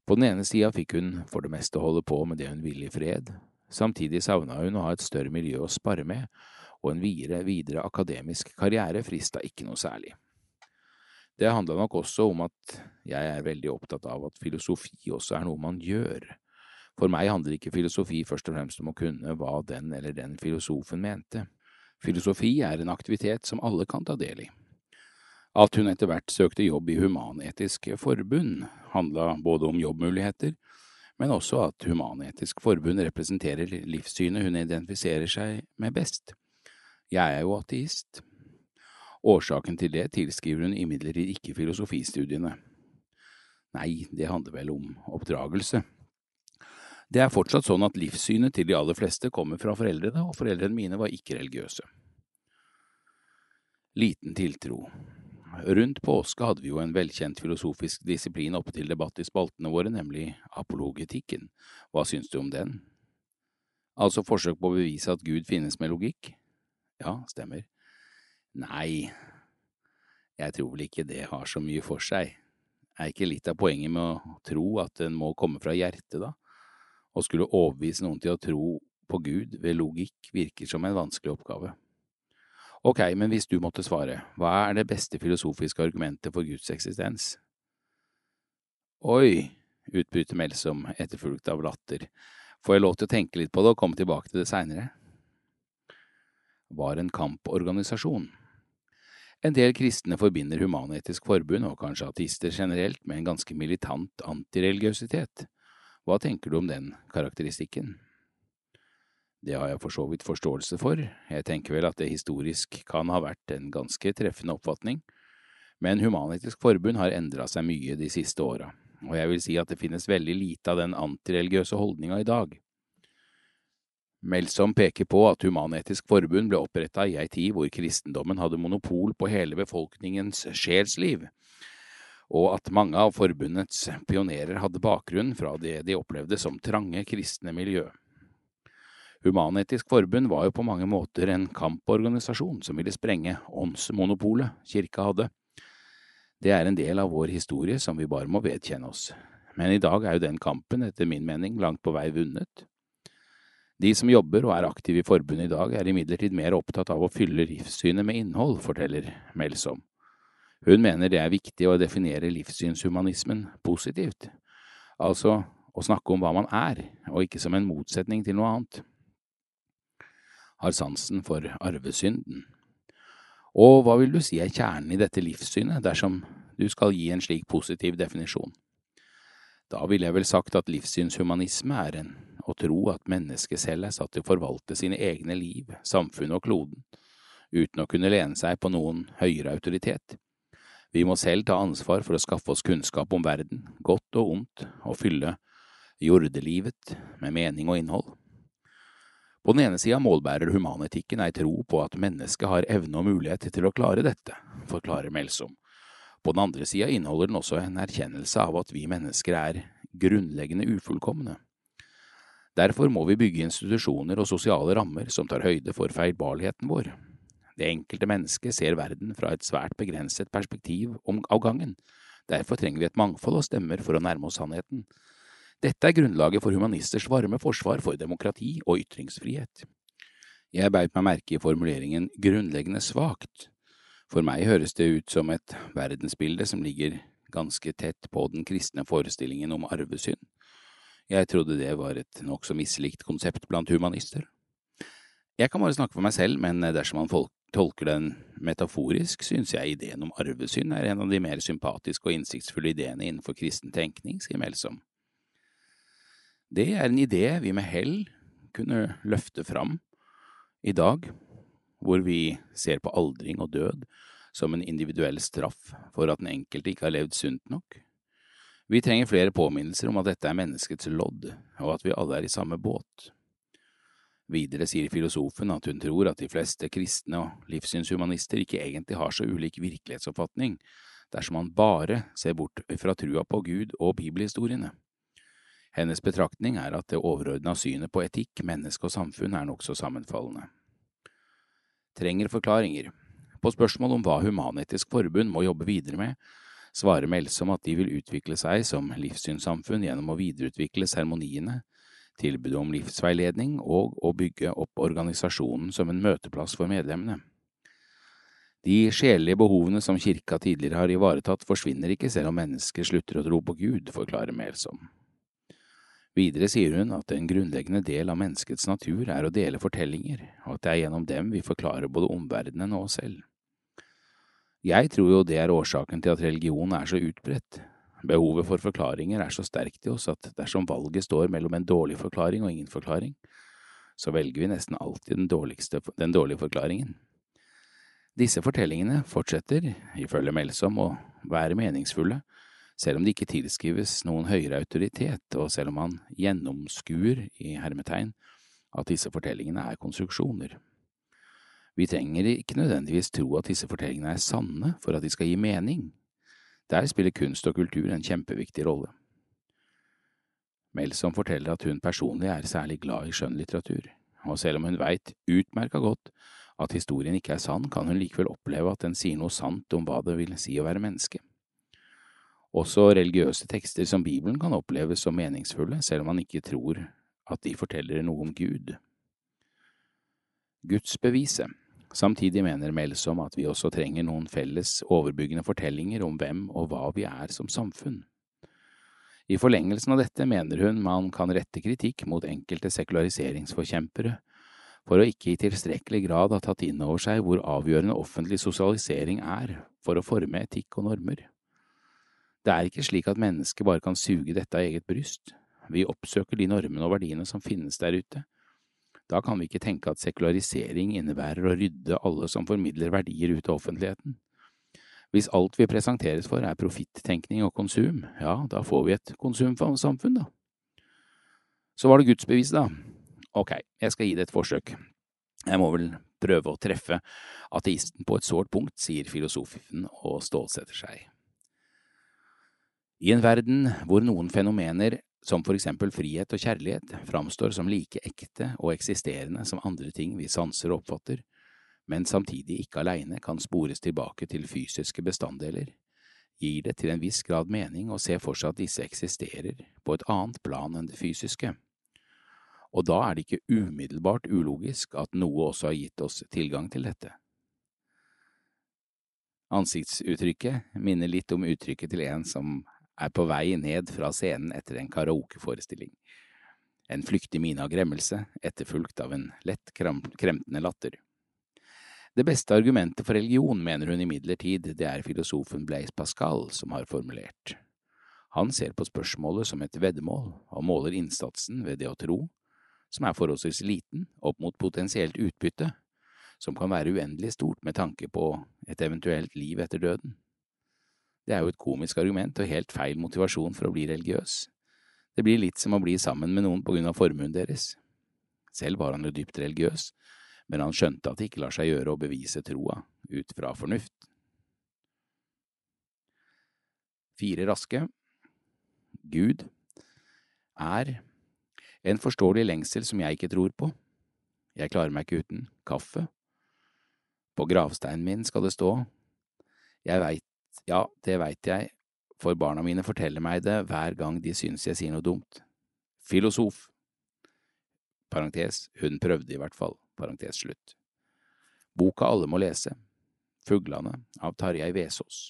På den ene sida fikk hun for det meste holde på med det hun ville i fred, samtidig savna hun å ha et større miljø å spare med, og en videre, videre akademisk karriere frista ikke noe særlig. Det handla nok også om at jeg er veldig opptatt av at filosofi også er noe man gjør. For meg handler ikke filosofi først og fremst om å kunne hva den eller den filosofen mente. Filosofi er en aktivitet som alle kan ta del i. At hun etter hvert søkte jobb i Human-Etisk Forbund, handla både om jobbmuligheter, men også at Human-Etisk Forbund representerer livssynet hun identifiserer seg med best. Jeg er jo ateist, Årsaken til det tilskriver hun imidlertid ikke filosofistudiene. Nei, det handler vel om oppdragelse. Det er fortsatt sånn at livssynet til de aller fleste kommer fra foreldrene, og foreldrene mine var ikke religiøse. Liten tiltro. Rundt påske hadde vi jo en velkjent filosofisk disiplin oppe til debatt i spaltene våre, nemlig apologetikken. Hva syns du om den? Altså forsøk på å bevise at Gud finnes med logikk? Ja, stemmer. Nei, jeg tror vel ikke det har så mye for seg. Er ikke litt av poenget med å tro at den må komme fra hjertet, da? Å skulle overbevise noen til å tro på Gud ved logikk virker som en vanskelig oppgave. Ok, men hvis du måtte svare, hva er det beste filosofiske argumentet for Guds eksistens? Oi, utbryter Melsom, etterfulgt av latter. Får jeg lov til å tenke litt på det og komme tilbake til det seinere? Var en kamporganisasjon. En del kristne forbinder Human-Etisk Forbund, og kanskje ateister generelt, med en ganske militant antireligiøsitet. Hva tenker du om den karakteristikken? Det har jeg for så vidt forståelse for, jeg tenker vel at det historisk kan ha vært en ganske treffende oppfatning, men Human-Etisk Forbund har endra seg mye de siste åra, og jeg vil si at det finnes veldig lite av den antireligiøse holdninga i dag. Melsom peker på at Human-Etisk Forbund ble oppretta i ei tid hvor kristendommen hadde monopol på hele befolkningens sjelsliv, og at mange av forbundets pionerer hadde bakgrunn fra det de opplevde som trange kristne miljø. Human-Etisk Forbund var jo på mange måter en kamporganisasjon som ville sprenge åndsmonopolet kirka hadde. Det er en del av vår historie som vi bare må vedkjenne oss, men i dag er jo den kampen etter min mening langt på vei vunnet. De som jobber og er aktive i forbundet i dag, er imidlertid mer opptatt av å fylle livssynet med innhold, forteller Melsom. Hun mener det er viktig å definere livssynshumanismen positivt, altså å snakke om hva man er, og ikke som en motsetning til noe annet. Har sansen for arvesynden. Og hva vil du si er kjernen i dette livssynet, dersom du skal gi en slik positiv definisjon? Da ville jeg vel sagt at livssynshumanisme er en å tro at mennesket selv er satt til å forvalte sine egne liv, samfunnet og kloden, uten å kunne lene seg på noen høyere autoritet. Vi må selv ta ansvar for å skaffe oss kunnskap om verden, godt og ondt, og fylle jordelivet med mening og innhold. På den ene sida målbærer humanetikken ei tro på at mennesket har evne og mulighet til å klare dette, forklarer Melsom. På den andre sida inneholder den også en erkjennelse av at vi mennesker er grunnleggende ufullkomne. Derfor må vi bygge institusjoner og sosiale rammer som tar høyde for feilbarligheten vår. Det enkelte mennesket ser verden fra et svært begrenset perspektiv om av gangen. Derfor trenger vi et mangfold og stemmer for å nærme oss sannheten. Dette er grunnlaget for humanisters varme forsvar for demokrati og ytringsfrihet. Jeg beit meg merke i formuleringen grunnleggende svakt. For meg høres det ut som et verdensbilde som ligger ganske tett på den kristne forestillingen om arvesynd. Jeg trodde det var et nokså mislikt konsept blant humanister. Jeg kan bare snakke for meg selv, men dersom man tolker den metaforisk, synes jeg ideen om arvesynd er en av de mer sympatiske og innsiktsfulle ideene innenfor kristen tenkning, sier Melsom. Det er en idé vi med hell kunne løfte fram i dag, hvor vi ser på aldring og død som en individuell straff for at den enkelte ikke har levd sunt nok. Vi trenger flere påminnelser om at dette er menneskets lodd, og at vi alle er i samme båt. Videre sier filosofen at hun tror at de fleste kristne og livssynshumanister ikke egentlig har så ulik virkelighetsoppfatning dersom man bare ser bort fra trua på Gud og bibelhistoriene. Hennes betraktning er at det overordna synet på etikk, menneske og samfunn er nokså sammenfallende. Trenger forklaringer. På spørsmål om hva Human-Etisk Forbund må jobbe videre med, svarer Melsom at de vil utvikle seg som livssynssamfunn gjennom å videreutvikle seremoniene, tilbudet om livsveiledning og å bygge opp organisasjonen som en møteplass for medlemmene. De sjelelige behovene som kirka tidligere har ivaretatt, forsvinner ikke selv om mennesker slutter å tro på Gud, forklarer Melsom. Videre sier hun at en grunnleggende del av menneskets natur er å dele fortellinger, og at det er gjennom dem vi forklarer både omverdenen og oss selv. Jeg tror jo det er årsaken til at religion er så utbredt. Behovet for forklaringer er så sterkt i oss at dersom valget står mellom en dårlig forklaring og ingen forklaring, så velger vi nesten alltid den, den dårlige forklaringen. Disse fortellingene fortsetter, ifølge Melsom, å være meningsfulle, selv om det ikke tilskrives noen høyere autoritet, og selv om man gjennomskuer, i hermetegn, at disse fortellingene er konstruksjoner. Vi trenger ikke nødvendigvis tro at disse fortellingene er sanne for at de skal gi mening. Der spiller kunst og kultur en kjempeviktig rolle. Melsom forteller at hun personlig er særlig glad i skjønnlitteratur, og selv om hun veit utmerka godt at historien ikke er sann, kan hun likevel oppleve at den sier noe sant om hva det vil si å være menneske. Også religiøse tekster som Bibelen kan oppleves som meningsfulle, selv om man ikke tror at de forteller noe om Gud. Gudsbeviset Samtidig mener Melsom at vi også trenger noen felles, overbyggende fortellinger om hvem og hva vi er som samfunn. I forlengelsen av dette mener hun man kan rette kritikk mot enkelte sekulariseringsforkjempere for å ikke i tilstrekkelig grad ha tatt inn over seg hvor avgjørende offentlig sosialisering er for å forme etikk og normer. Det er ikke slik at mennesket bare kan suge dette av eget bryst, vi oppsøker de normene og verdiene som finnes der ute, da kan vi ikke tenke at sekularisering innebærer å rydde alle som formidler verdier ut av offentligheten. Hvis alt vi presenteres for er profittenkning og konsum, ja, da får vi et konsumsamfunn, da. Så var det gudsbeviset, da. Ok, jeg skal gi det et forsøk. Jeg må vel prøve å treffe ateisten på et sårt punkt, sier filosofen og stålsetter seg. I en verden hvor noen fenomener som for eksempel frihet og kjærlighet, framstår som like ekte og eksisterende som andre ting vi sanser og oppfatter, men samtidig ikke aleine kan spores tilbake til fysiske bestanddeler, gir det til en viss grad mening å se for seg at disse eksisterer på et annet plan enn det fysiske. Og da er det ikke umiddelbart ulogisk at noe også har gitt oss tilgang til dette. Ansiktsuttrykket minner litt om uttrykket til en som er på vei ned fra scenen etter en karaokeforestilling. En flyktig mine av gremmelse, etterfulgt av en lett kremtende latter. Det beste argumentet for religion, mener hun imidlertid, det er filosofen Blaise Pascal som har formulert. Han ser på spørsmålet som et veddemål, og måler innsatsen ved det å tro, som er forholdsvis liten, opp mot potensielt utbytte, som kan være uendelig stort med tanke på et eventuelt liv etter døden. Det er jo et komisk argument og helt feil motivasjon for å bli religiøs. Det blir litt som å bli sammen med noen på grunn av formuen deres. Selv var han jo dypt religiøs, men han skjønte at det ikke lar seg gjøre å bevise troa ut fra fornuft. Fire raske Gud er en forståelig lengsel som jeg ikke tror på. Jeg klarer meg ikke uten kaffe. På gravsteinen min skal det stå Jeg veit, ja, det veit jeg, for barna mine forteller meg det hver gang de syns jeg sier noe dumt. Filosof. Parentes, hun prøvde i hvert fall parentes slutt. Boka alle må lese, Fuglane av Tarjei Vesaas.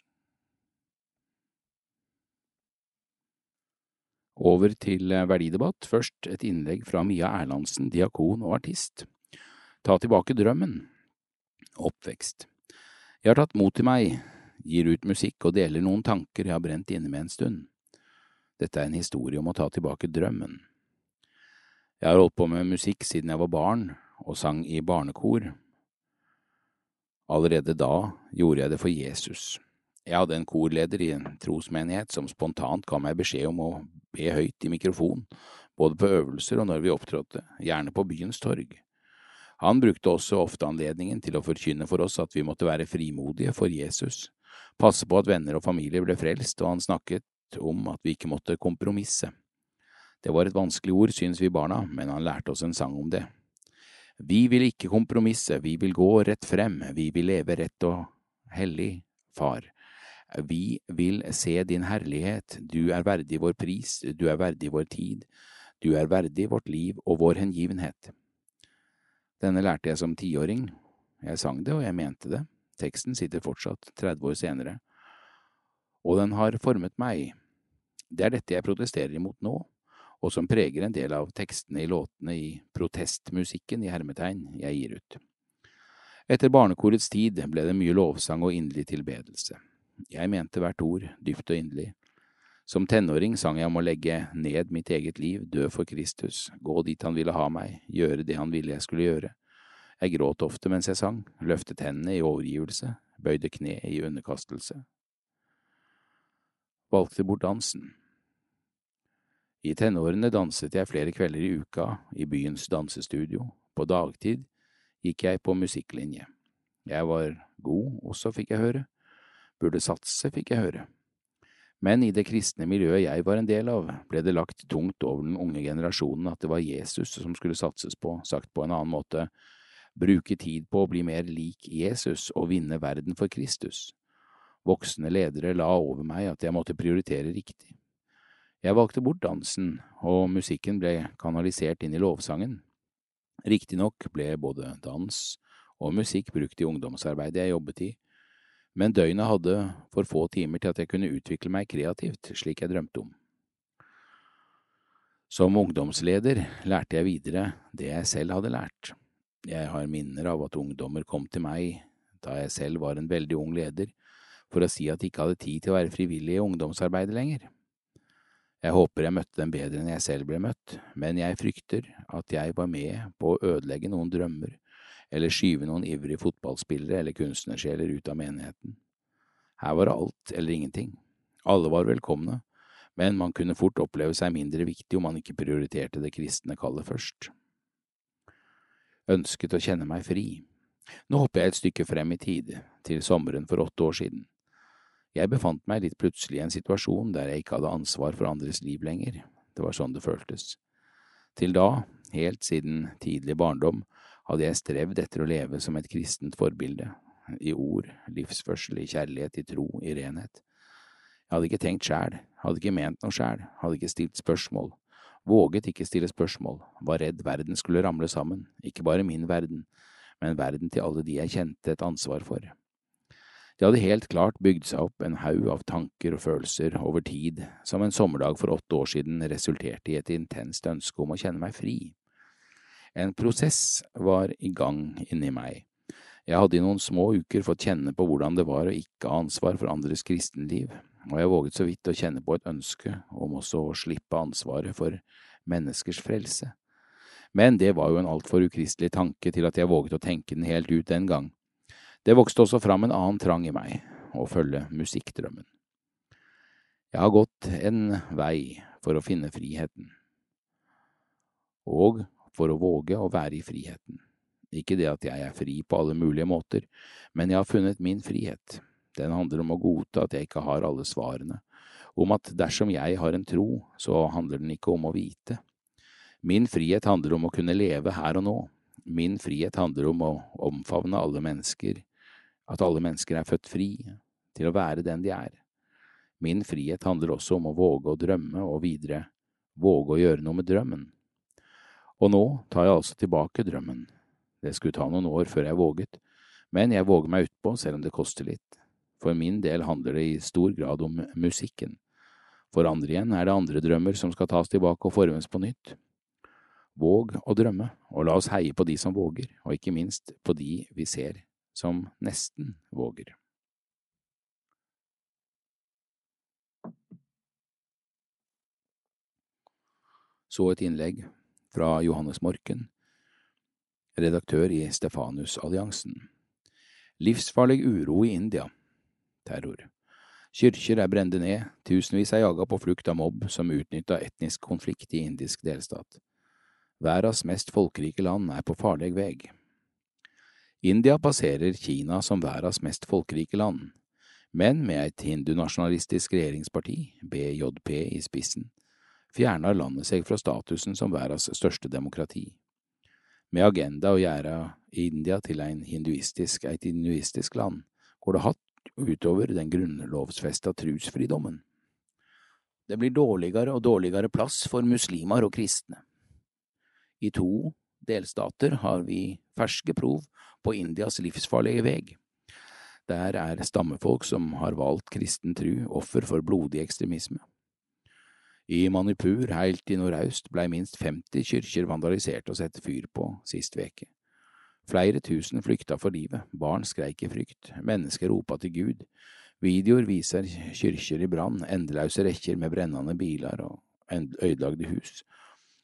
Over til eh, verdidebatt, først et innlegg fra Mia Erlandsen, diakon og artist. Ta tilbake drømmen. Oppvekst. Jeg har tatt mot til meg, gir ut musikk og deler noen tanker jeg har brent inne med en stund. Dette er en historie om å ta tilbake drømmen. Jeg har holdt på med musikk siden jeg var barn, og sang i barnekor. Allerede da gjorde jeg det for Jesus. Jeg hadde en korleder i en trosmenighet som spontant ga meg beskjed om å be høyt i mikrofon, både på øvelser og når vi opptrådte, gjerne på byens torg. Han brukte også ofte anledningen til å forkynne for oss at vi måtte være frimodige for Jesus, passe på at venner og familie ble frelst, og han snakket om at vi ikke måtte kompromisse. Det var et vanskelig ord, synes vi barna, men han lærte oss en sang om det. Vi vil ikke kompromisse, vi vil gå rett frem, vi vil leve rett og hellig, Far. Vi vil se din herlighet, du er verdig vår pris, du er verdig vår tid, du er verdig vårt liv og vår hengivenhet. Denne lærte jeg som tiåring. Jeg sang det, og jeg mente det. Teksten sitter fortsatt, 30 år senere. Og den har formet meg. Det er dette jeg protesterer imot nå og som preger en del av tekstene i låtene i protestmusikken i hermetegn jeg gir ut. Etter barnekorets tid ble det mye lovsang og inderlig tilbedelse. Jeg mente hvert ord, dypt og inderlig. Som tenåring sang jeg om å legge ned mitt eget liv, dø for Kristus, gå dit han ville ha meg, gjøre det han ville jeg skulle gjøre. Jeg gråt ofte mens jeg sang, løftet hendene i overgivelse, bøyde kne i underkastelse. Valgte bort dansen. I tenårene danset jeg flere kvelder i uka i byens dansestudio. På dagtid gikk jeg på musikklinje. Jeg var god, også fikk jeg høre. Burde satse, fikk jeg høre. Men i det kristne miljøet jeg var en del av, ble det lagt tungt over den unge generasjonen at det var Jesus som skulle satses på, sagt på en annen måte, bruke tid på å bli mer lik Jesus og vinne verden for Kristus. Voksne ledere la over meg at jeg måtte prioritere riktig. Jeg valgte bort dansen, og musikken ble kanalisert inn i lovsangen. Riktignok ble både dans og musikk brukt i ungdomsarbeidet jeg jobbet i, men døgnet hadde for få timer til at jeg kunne utvikle meg kreativt, slik jeg drømte om. Som ungdomsleder lærte jeg videre det jeg selv hadde lært. Jeg har minner av at ungdommer kom til meg da jeg selv var en veldig ung leder, for å si at de ikke hadde tid til å være frivillig i ungdomsarbeidet lenger. Jeg håper jeg møtte dem bedre enn jeg selv ble møtt, men jeg frykter at jeg var med på å ødelegge noen drømmer, eller skyve noen ivrige fotballspillere eller kunstnersjeler ut av menigheten. Her var det alt eller ingenting. Alle var velkomne, men man kunne fort oppleve seg mindre viktig om man ikke prioriterte det kristne kallet først. Ønsket å kjenne meg fri. Nå hopper jeg et stykke frem i tid, til sommeren for åtte år siden. Jeg befant meg litt plutselig i en situasjon der jeg ikke hadde ansvar for andres liv lenger, Det var sånn det føltes. Til da, helt siden tidlig barndom, hadde jeg strevd etter å leve som et kristent forbilde, i ord, livsførsel, i kjærlighet, i tro, i renhet. Jeg hadde ikke tenkt sjæl, hadde ikke ment noe sjæl, hadde ikke stilt spørsmål, våget ikke stille spørsmål, var redd verden skulle ramle sammen, ikke bare min verden, men verden til alle de jeg kjente et ansvar for. Det hadde helt klart bygd seg opp en haug av tanker og følelser over tid, som en sommerdag for åtte år siden resulterte i et intenst ønske om å kjenne meg fri. En prosess var i gang inni meg. Jeg hadde i noen små uker fått kjenne på hvordan det var å ikke ha ansvar for andres kristenliv, og jeg våget så vidt å kjenne på et ønske om også å slippe ansvaret for menneskers frelse. Men det var jo en altfor ukristelig tanke til at jeg våget å tenke den helt ut den gang. Det vokste også fram en annen trang i meg, å følge musikkdrømmen. Jeg har gått en vei for å finne friheten, og for å våge å være i friheten. Ikke det at jeg er fri på alle mulige måter, men jeg har funnet min frihet. Den handler om å godta at jeg ikke har alle svarene, om at dersom jeg har en tro, så handler den ikke om å vite. Min frihet handler om å kunne leve her og nå. Min frihet handler om å omfavne alle mennesker, at alle mennesker er født fri til å være den de er. Min frihet handler også om å våge å drømme og videre våge å gjøre noe med drømmen. Og nå tar jeg altså tilbake drømmen. Det skulle ta noen år før jeg våget, men jeg våger meg utpå selv om det koster litt. For min del handler det i stor grad om musikken. For andre igjen er det andre drømmer som skal tas tilbake og formes på nytt. Våg å drømme, og la oss heie på de som våger, og ikke minst på de vi ser som nesten våger. Så et innlegg fra Johannes Morken, redaktør i Stefanus-alliansen. Livsfarlig uro i India. Terror. Kyrkjer er brende ned, tusenvis er jaga på flukt av mobb som utnytta etnisk konflikt i indisk delstat. Verdens mest folkerike land er på farlig vei. India passerer Kina som verdens mest folkerike land, men med et hindunasjonalistisk regjeringsparti, BJP, i spissen, fjerner landet seg fra statusen som verdens største demokrati. Med agenda å gjøre India til en hinduistisk, et hinduistisk land, går det hatt utover den grunnlovsfesta trusfridommen. Det blir dårligere og dårligere plass for muslimer og kristne. I to delstater har vi ferske prov på Indias livsfarlige veg. Der er stammefolk som har valgt kristen tru, offer for blodig ekstremisme. I Manipur, heilt i nordøst, blei minst 50 kyrkjer vandalisert og satt fyr på sist veke. Flere tusen flykta for livet, barn skreik i frykt, mennesker ropa til Gud, videoer viser kyrkjer i brann, endeløse rekker med brennende biler og ødelagte hus,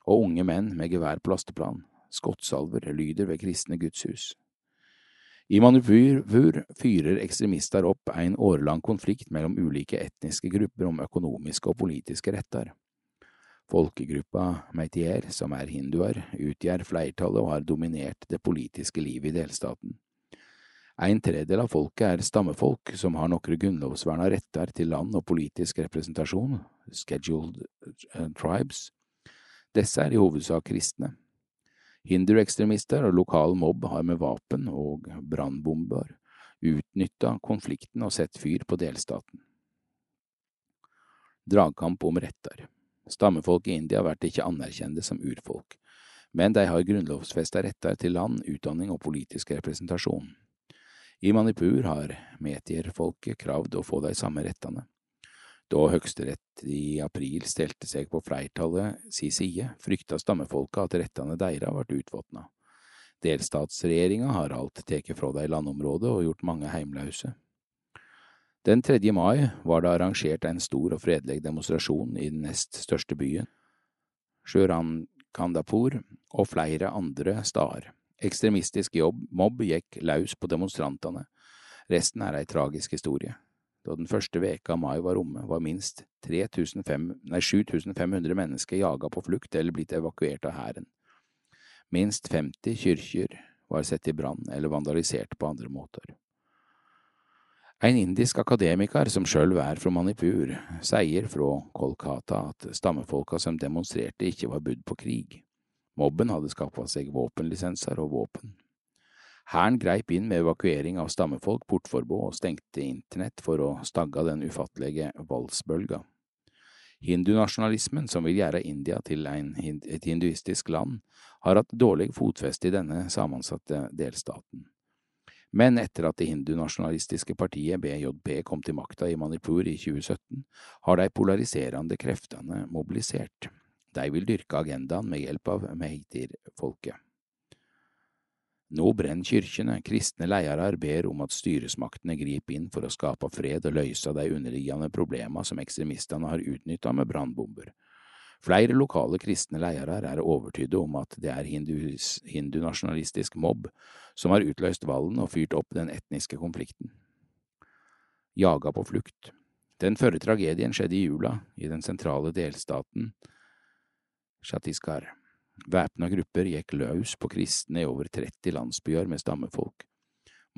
og unge menn med gevær på lasteplan, skottsalver lyder ved kristne gudshus. I Manipur fyrer ekstremister opp en årelang konflikt mellom ulike etniske grupper om økonomiske og politiske retter. Folkegruppa meitier, som er hinduer, utgjør flertallet og har dominert det politiske livet i delstaten. En tredjedel av folket er stammefolk som har noen grunnlovsverna retter til land og politisk representasjon, scheduled eh, tribes. Disse er i hovedsak kristne. Hinduekstremister og lokal mobb har med våpen og brannbomber utnytta konflikten og sett fyr på delstaten. Dragkamp om retter. Stammefolk i India blir ikke anerkjente som urfolk, men de har grunnlovfesta retter til land, utdanning og politisk representasjon. I Manipur har metierfolket kravd å få de samme rettene. Da Høyesterett i april stelte seg på flertallet si side, frykta stammefolket at rettene deres ble utvotna. Delstatsregjeringa har alt tatt fra dem landområdet og gjort mange heimlause. Den 3. mai var det arrangert en stor og fredelig demonstrasjon i den nest største byen, Kandapur, og flere andre steder. Ekstremistisk jobb, mobb gikk løs på demonstrantene. Resten er ei tragisk historie. Da den første veka av mai var omme, var minst 7500 mennesker jaga på flukt eller blitt evakuert av hæren. Minst 50 kyrkjer var sett i brann eller vandalisert på andre måter. En indisk akademiker som sjøl er fra Manipur, sier fra Kolkata at stammefolka som demonstrerte ikke var budd på krig. Mobben hadde skaffa seg våpenlisenser og våpen. Hæren greip inn med evakuering av stammefolk, portforbud og stengte internett for å stagge den ufattelige voldsbølga. Hindunasjonalismen, som vil gjøre India til et hinduistisk land, har hatt dårlig fotfeste i denne sammensatte delstaten. Men etter at det hindunasjonalistiske partiet BJP kom til makta i Manipur i 2017, har de polariserende kreftene mobilisert. De vil dyrke agendaen med hjelp av meitir-folket. Nå brenner kyrkjene, kristne ledere ber om at styresmaktene griper inn for å skape fred og løse de underliggende problemene som ekstremistene har utnytta med brannbomber. Flere lokale kristne ledere er overtydde om at det er hindunasjonalistisk mobb som har utløst valden og fyrt opp den etniske konflikten. Jaga på flukt. Den førre tragedien skjedde i jula, i den sentrale delstaten Chhattisgarh. Væpna grupper gikk løs på kristne i over 30 landsbyer med stammefolk.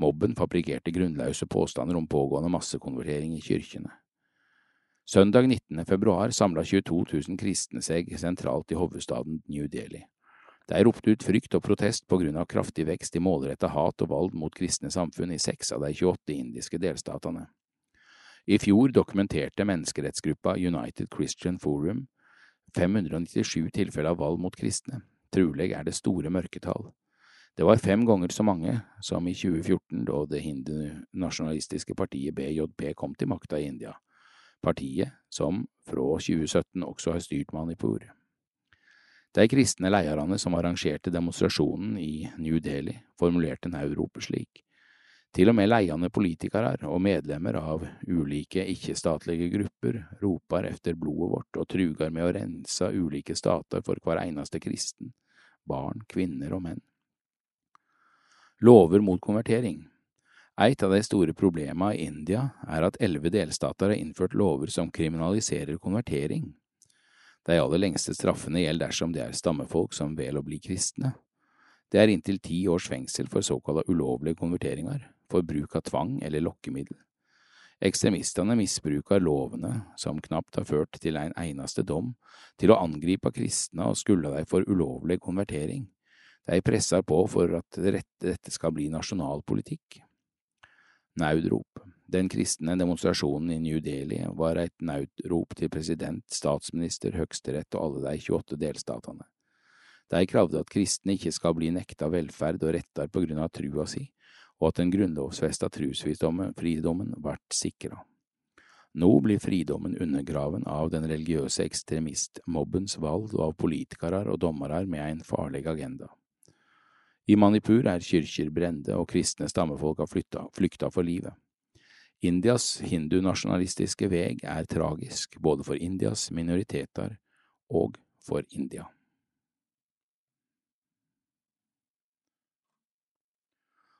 Mobben fabrikkerte grunnløse påstander om pågående massekonvertering i kyrkjene. Søndag 19. februar samla 22 000 kristne seg sentralt i hovedstaden New Delhi. De ropte ut frykt og protest på grunn av kraftig vekst i målretta hat og vold mot kristne samfunn i seks av de 28 indiske delstatene. I fjor dokumenterte menneskerettsgruppa United Christian Forum 597 tilfeller av vold mot kristne. Trolig er det store mørketall. Det var fem ganger så mange som i 2014, da det hindunasjonalistiske partiet BJP kom til makta i India partiet som fra 2017 også har styrt Manipur. De kristne lederne som arrangerte demonstrasjonen i New Delhi, formulerte naudropet slik. Til og med ledende politikere og medlemmer av ulike ikke-statlige grupper roper efter blodet vårt og truger med å rense ulike stater for hver eneste kristen, barn, kvinner og menn. Lover mot konvertering et av de store problemene i India er at elleve delstater har innført lover som kriminaliserer konvertering. De aller lengste straffene gjelder dersom det er stammefolk som velger å bli kristne. Det er inntil ti års fengsel for såkalte ulovlige konverteringer, for bruk av tvang eller lokkemiddel. Ekstremistene misbruker lovene, som knapt har ført til en eneste dom, til å angripe kristne og skylde dem for ulovlig konvertering. De presser på for at dette skal bli nasjonalpolitikk. Naudrop. Den kristne demonstrasjonen i New Delhi var et naudrop til president, statsminister, høyesterett og alle de 28 delstatene. De kravde at kristne ikke skal bli nekta velferd og retter på grunn av trua si, og at den grunnlovfesta trosfridommen ble sikra. Nå blir fridommen undergraven av den religiøse ekstremistmobbens valg og av politikere og dommere med en farlig agenda. I Manipur er kirker brende, og kristne stammefolk har flytta, flykta for livet. Indias hindunasjonalistiske veg er tragisk, både for Indias minoriteter og for India.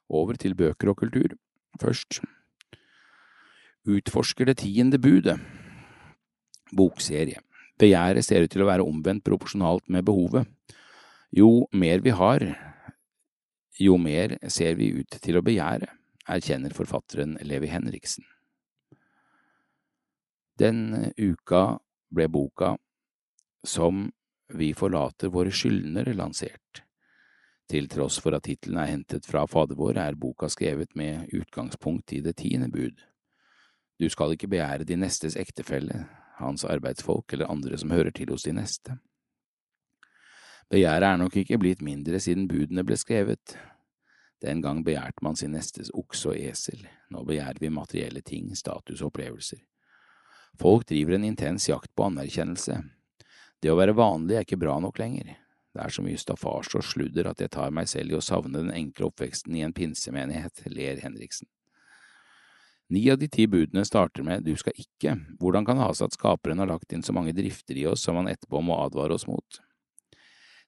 Over til bøker og kultur. Først Utforsker det tiende budet Bokserie Begjæret ser ut til å være omvendt proporsjonalt med behovet. Jo mer vi har, jo mer ser vi ut til å begjære, erkjenner forfatteren Levi Henriksen. Den uka ble boka Som vi forlater våre skyldnere lansert. Til tross for at tittelen er hentet fra Fader vår, er boka skrevet med utgangspunkt i det tiende bud. Du skal ikke begjære din nestes ektefelle, hans arbeidsfolk eller andre som hører til hos de neste. Begjæret er nok ikke blitt mindre siden budene ble skrevet. Den gang begjærte man sin nestes okse og esel, nå begjærer vi materielle ting, status og opplevelser. Folk driver en intens jakt på anerkjennelse. Det å være vanlig er ikke bra nok lenger. Det er så mye staffasje og sludder at jeg tar meg selv i å savne den enkle oppveksten i en pinsemenighet, ler Henriksen. Ni av de ti budene starter med du skal ikke, hvordan kan det ha seg at skaperen har lagt inn så mange drifter i oss som han etterpå må advare oss mot?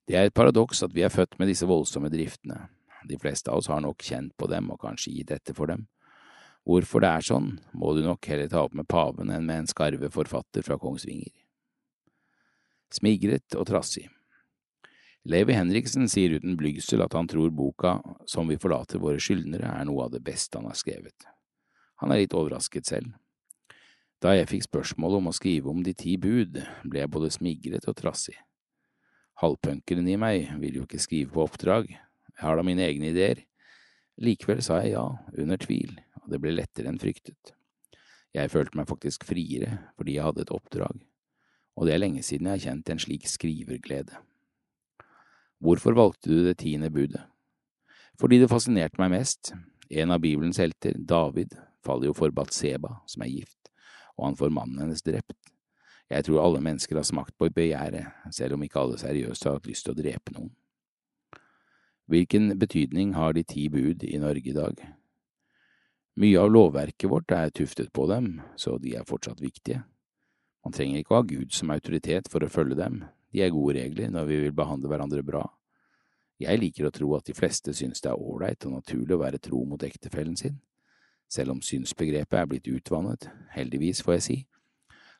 Det er et paradoks at vi er født med disse voldsomme driftene. De fleste av oss har nok kjent på dem og kanskje gitt etter for dem. Hvorfor det er sånn, må du nok heller ta opp med paven enn med en skarve forfatter fra Kongsvinger. Smigret og trassig Levi Henriksen sier uten blygsel at han tror boka Som vi forlater våre skyldnere er noe av det beste han har skrevet. Han er litt overrasket selv. Da jeg fikk spørsmål om å skrive om de ti bud, ble jeg både smigret og trassig. Halvpunkeren i meg vil jo ikke skrive på oppdrag, jeg har da mine egne ideer. Likevel sa jeg ja, under tvil, og det ble lettere enn fryktet. Jeg følte meg faktisk friere fordi jeg hadde et oppdrag, og det er lenge siden jeg har kjent en slik skriverglede. Hvorfor valgte du det tiende budet? Fordi det fascinerte meg mest. En av Bibelens helter, David, faller jo for Batseba, som er gift, og han får mannen hennes drept. Jeg tror alle mennesker har smakt på begjæret, selv om ikke alle seriøst har hatt lyst til å drepe noen. Hvilken betydning har de ti bud i Norge i dag? Mye av lovverket vårt er tuftet på dem, så de er fortsatt viktige. Man trenger ikke å ha Gud som autoritet for å følge dem, de er gode regler når vi vil behandle hverandre bra. Jeg liker å tro at de fleste synes det er ålreit og naturlig å være tro mot ektefellen sin. Selv om synsbegrepet er blitt utvannet, heldigvis får jeg si,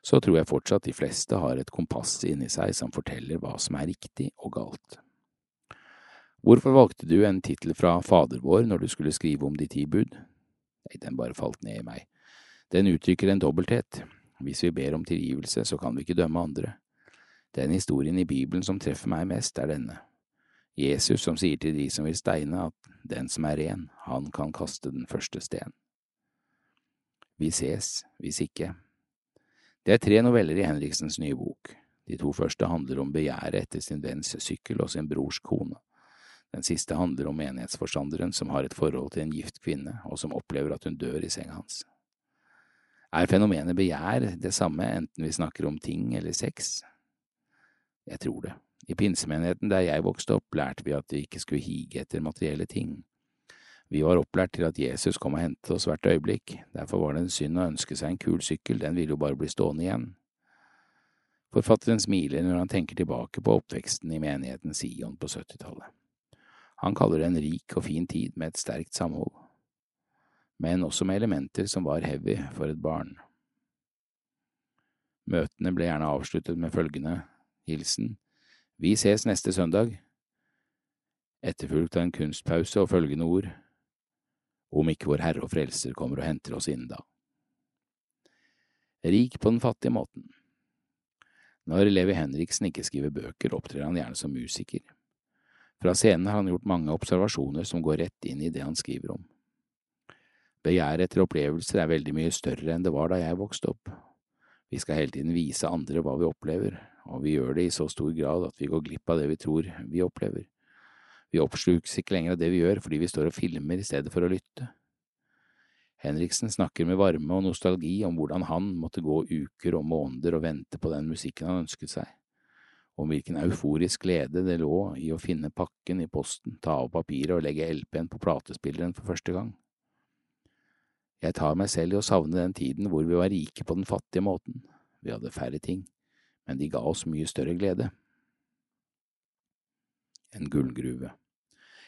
så tror jeg fortsatt de fleste har et kompass inni seg som forteller hva som er riktig og galt. Hvorfor valgte du en tittel fra Fader vår når du skulle skrive om de ti bud? Nei, den bare falt ned i meg. Den uttrykker en dobbelthet. Hvis vi ber om tilgivelse, så kan vi ikke dømme andre. Den historien i Bibelen som treffer meg mest, er denne. Jesus som sier til de som vil steine at den som er ren, han kan kaste den første sten. Vi ses, hvis ikke. Det er tre noveller i Henriksens nye bok. De to første handler om begjæret etter sin venns sykkel og sin brors kone. Den siste handler om menighetsforstanderen som har et forhold til en gift kvinne, og som opplever at hun dør i senga hans. Er fenomenet begjær det samme enten vi snakker om ting eller sex? Jeg tror det. I pinsemenigheten der jeg vokste opp, lærte vi at vi ikke skulle hige etter materielle ting. Vi var opplært til at Jesus kom og hentet oss hvert øyeblikk, derfor var det en synd å ønske seg en kul sykkel, den ville jo bare bli stående igjen. Forfatteren smiler når han tenker tilbake på oppveksten i menigheten Sion på 70-tallet. Han kaller det en rik og fin tid med et sterkt samhold, men også med elementer som var heavy for et barn. Møtene ble gjerne avsluttet med følgende hilsen Vi ses neste søndag, etterfulgt av en kunstpause og følgende ord Om ikke Vår Herre og Frelser kommer og henter oss inn da. Rik på den fattige måten. Når Levi Henriksen ikke skriver bøker, opptrer han gjerne som musiker. Fra scenen har han gjort mange observasjoner som går rett inn i det han skriver om. Begjæret etter opplevelser er veldig mye større enn det var da jeg vokste opp. Vi skal hele tiden vise andre hva vi opplever, og vi gjør det i så stor grad at vi går glipp av det vi tror vi opplever. Vi oppslukes ikke lenger av det vi gjør fordi vi står og filmer i stedet for å lytte. Henriksen snakker med varme og nostalgi om hvordan han måtte gå uker og måneder og vente på den musikken han ønsket seg, om hvilken euforisk glede det lå i å finne pakken i posten, ta av papiret og legge LP-en på platespilleren for første gang. Jeg tar meg selv i å savne den tiden hvor vi var rike på den fattige måten, vi hadde færre ting men de ga oss mye større glede. En gullgruve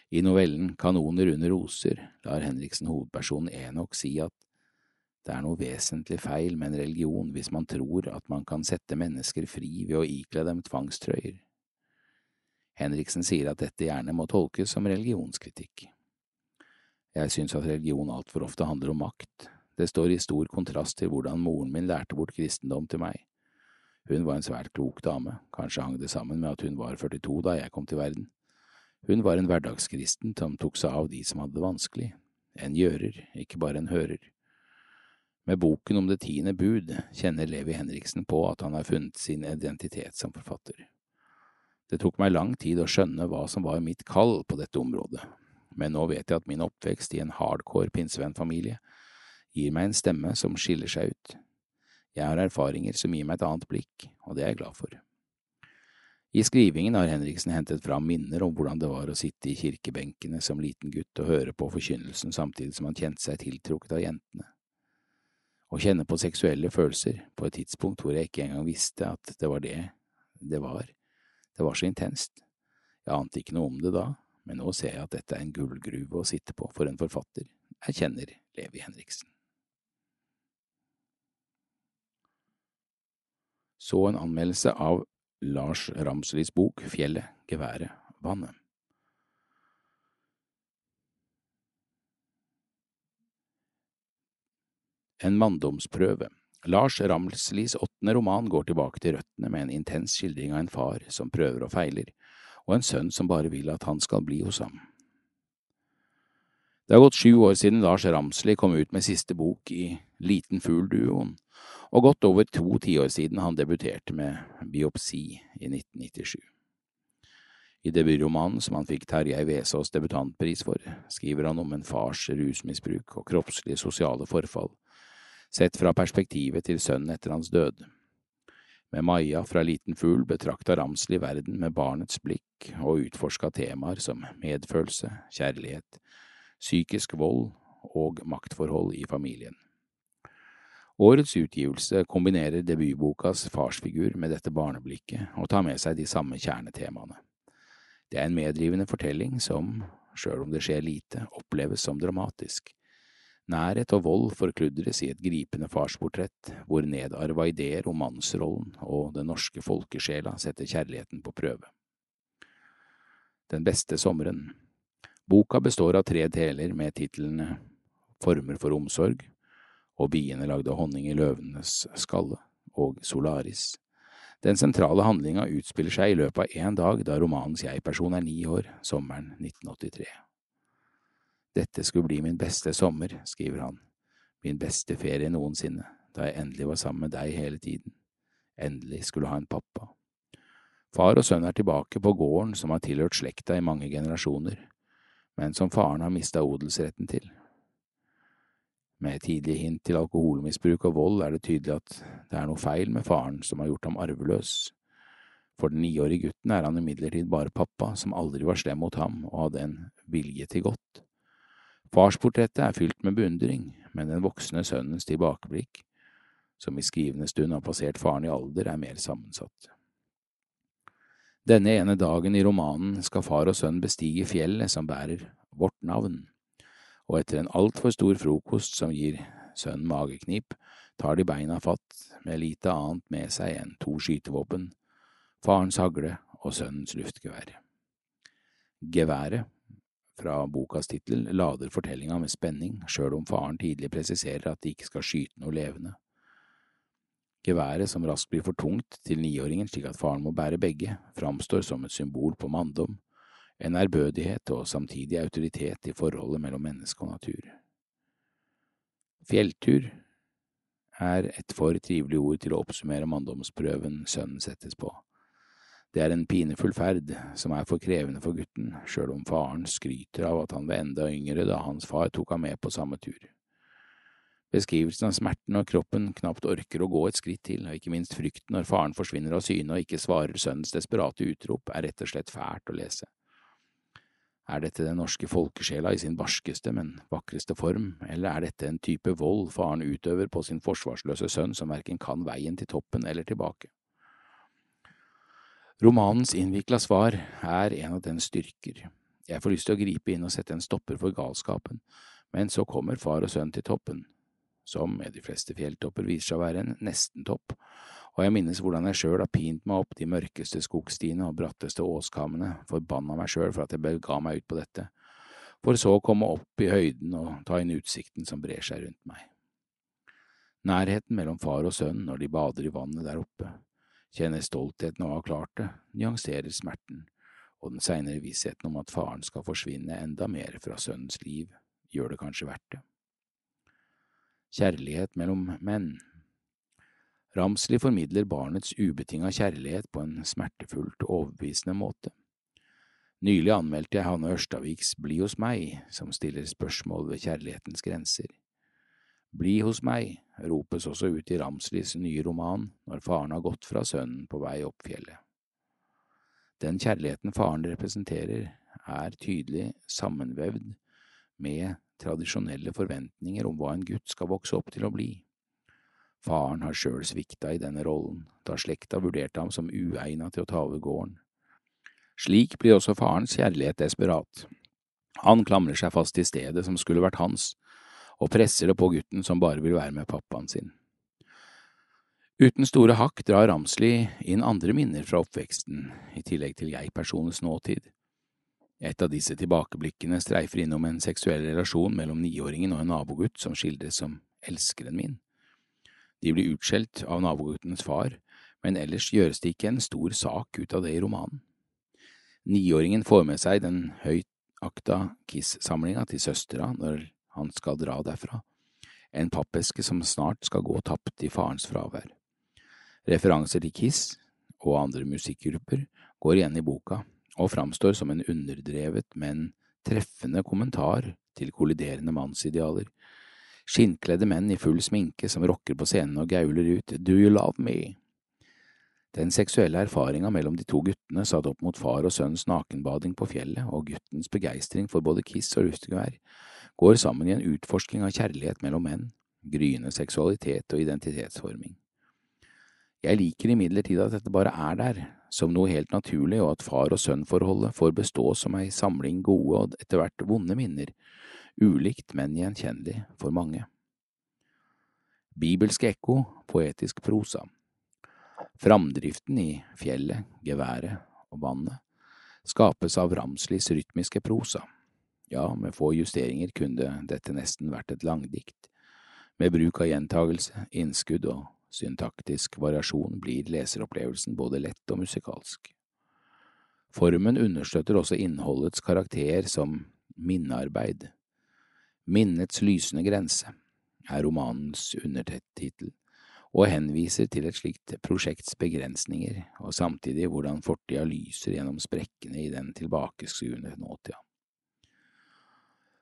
I novellen Kanoner under roser lar Henriksen hovedpersonen Enok si at det er noe vesentlig feil med en religion hvis man tror at man kan sette mennesker fri ved å ikle dem tvangstrøyer. Henriksen sier at dette gjerne må tolkes som religionskritikk. Jeg synes at religion altfor ofte handler om makt. Det står i stor kontrast til hvordan moren min lærte bort kristendom til meg. Hun var en svært klok dame, kanskje hang det sammen med at hun var 42 da jeg kom til verden. Hun var en hverdagskristen som tok seg av de som hadde det vanskelig, en gjører, ikke bare en hører. Med boken om det tiende bud kjenner Levi Henriksen på at han har funnet sin identitet som forfatter. Det tok meg lang tid å skjønne hva som var mitt kall på dette området, men nå vet jeg at min oppvekst i en hardcore pinsevennfamilie gir meg en stemme som skiller seg ut. Jeg har erfaringer som gir meg et annet blikk, og det er jeg glad for. I skrivingen har Henriksen hentet fram minner om hvordan det var å sitte i kirkebenkene som liten gutt og høre på forkynnelsen samtidig som han kjente seg tiltrukket av jentene. Å kjenne på seksuelle følelser på et tidspunkt hvor jeg ikke engang visste at det var det det var, det var så intenst. Jeg ante ikke noe om det da, men nå ser jeg at dette er en gullgruve å sitte på for en forfatter. Jeg kjenner Levi Henriksen. Så en anmeldelse av Lars Ramslis bok Fjellet, geværet, vannet. En manndomsprøve. Lars Ramslis åttende roman går tilbake til røttene med en intens skildring av en far som prøver og feiler, og en sønn som bare vil at han skal bli hos ham. Det har gått sju år siden Lars Ramsli kom ut med siste bok i Liten fugl-duoen, og godt over to tiår siden han debuterte med Biopsi i 1997. I debutromanen som han fikk Terjei Vesaas debutantpris for, skriver han om en fars rusmisbruk og kroppslige sosiale forfall, sett fra perspektivet til sønnen etter hans død. Med Maja fra Liten fugl betrakta Ramsli verden med barnets blikk og utforska temaer som medfølelse, kjærlighet, psykisk vold og maktforhold i familien. Årets utgivelse kombinerer debutbokas farsfigur med dette barneblikket og tar med seg de samme kjernetemaene. Det er en medrivende fortelling som, sjøl om det skjer lite, oppleves som dramatisk. Nærhet og vold forkludres i et gripende farsportrett, hvor nedarva ideer om mannsrollen og den norske folkesjela setter kjærligheten på prøve. Den beste sommeren Boka består av tre deler med titlene Former for omsorg, og biene lagde honning i løvenes skalle, og Solaris. Den sentrale handlinga utspiller seg i løpet av én dag da romanens jeg-person er ni år, sommeren 1983. Dette skulle bli min beste sommer, skriver han, min beste ferie noensinne, da jeg endelig var sammen med deg hele tiden, endelig skulle ha en pappa. Far og sønn er tilbake på gården som har tilhørt slekta i mange generasjoner, men som faren har mista odelsretten til. Med tidlige hint til alkoholmisbruk og vold er det tydelig at det er noe feil med faren som har gjort ham arveløs. For den niårige gutten er han imidlertid bare pappa, som aldri var slem mot ham og hadde en vilje til godt. Farsportrettet er fylt med beundring, men den voksne sønnens tilbakeblikk, som i skrivende stund har passert faren i alder, er mer sammensatt. Denne ene dagen i romanen skal far og sønn bestige fjellet som bærer vårt navn og etter en altfor stor frokost som gir sønnen mageknip, tar de beina fatt med lite annet med seg enn to skytevåpen, farens hagle og sønnens luftgevær. Geværet, fra bokas tittel, lader fortellinga med spenning, sjøl om faren tidlig presiserer at de ikke skal skyte noe levende. Geværet, som raskt blir for tungt til niåringen slik at faren må bære begge, framstår som et symbol på manndom, en ærbødighet og samtidig autoritet i forholdet mellom menneske og natur. Fjelltur er et for trivelig ord til å oppsummere manndomsprøven sønnen settes på. Det er en pinefull ferd som er for krevende for gutten, sjøl om faren skryter av at han var enda yngre da hans far tok ham med på samme tur. Beskrivelsen av smerten og kroppen knapt orker å gå et skritt til, og ikke minst frykten når faren forsvinner av syne og ikke svarer sønnens desperate utrop, er rett og slett fælt å lese. Er dette den norske folkesjela i sin barskeste, men vakreste form, eller er dette en type vold faren utøver på sin forsvarsløse sønn som verken kan veien til toppen eller tilbake? Romanens innvikla svar er en av dens styrker. Jeg får lyst til å gripe inn og sette en stopper for galskapen, men så kommer far og sønn til toppen, som med de fleste fjelltopper viser seg å være en nestentopp, og jeg minnes hvordan jeg sjøl har pint meg opp de mørkeste skogstiene og bratteste åskammene, forbanna meg sjøl for at jeg bega meg ut på dette, for så å komme opp i høyden og ta inn utsikten som brer seg rundt meg. Nærheten mellom far og sønn når de bader i vannet der oppe, kjenner stoltheten av å ha klart det, nyanserer smerten, og den seinere vissheten om at faren skal forsvinne enda mer fra sønnens liv, gjør det kanskje verdt det. Kjærlighet mellom menn Ramsli formidler barnets ubetinga kjærlighet på en smertefullt overbevisende måte. Nylig anmeldte jeg Hanne Ørstaviks Bli hos meg, som stiller spørsmål ved kjærlighetens grenser. Bli hos meg ropes også ut i Ramslis nye roman når faren har gått fra sønnen på vei opp fjellet. Den kjærligheten faren representerer, er tydelig sammenvevd med tradisjonelle forventninger om hva en gutt skal vokse opp til å bli. Faren har sjøl svikta i denne rollen, da slekta vurderte ham som uegna til å ta over gården. Slik blir også farens kjærlighet desperat. Han klamrer seg fast til stedet som skulle vært hans, og presser det på gutten som bare vil være med pappaen sin. Uten store hakk drar Ramsli inn andre minner fra oppveksten, i tillegg til jeg-personens nåtid. Et av disse tilbakeblikkene streifer innom en seksuell relasjon mellom niåringen og en nabogutt som skildres som elskeren min. De blir utskjelt av naboguttens far, men ellers gjøres det ikke en stor sak ut av det i romanen. Niåringen får med seg den høyt akta Kiss-samlinga til søstera når han skal dra derfra, en pappeske som snart skal gå tapt i farens fravær. Referanser til Kiss og andre musikkgrupper går igjen i boka, og framstår som en underdrevet, men treffende kommentar til kolliderende mannsidealer. Skinnkledde menn i full sminke som rocker på scenen og gauler ut Do you love me? Den seksuelle erfaringa mellom de to guttene satt opp mot far og sønns nakenbading på fjellet, og guttens begeistring for både Kiss og luftgevær, går sammen i en utforsking av kjærlighet mellom menn, gryende seksualitet og identitetsforming. Jeg liker imidlertid at dette bare er der, som noe helt naturlig, og at far og sønn-forholdet får bestå som ei samling gode og etter hvert vonde minner, ulikt, men gjenkjennelig for mange. Bibelsk ekko, poetisk prosa. Framdriften i fjellet, geværet og vannet skapes av Ramslis rytmiske prosa. Ja, med få justeringer kunne dette nesten vært et langdikt. Med bruk av gjentagelse, innskudd og syntaktisk variasjon blir leseropplevelsen både lett og musikalsk. Formen understøtter også innholdets karakter som minnearbeid. Minnets lysende grense er romanens undertittel, og henviser til et slikt prosjekts begrensninger, og samtidig hvordan fortida lyser gjennom sprekkene i den tilbakeskuende nåtida.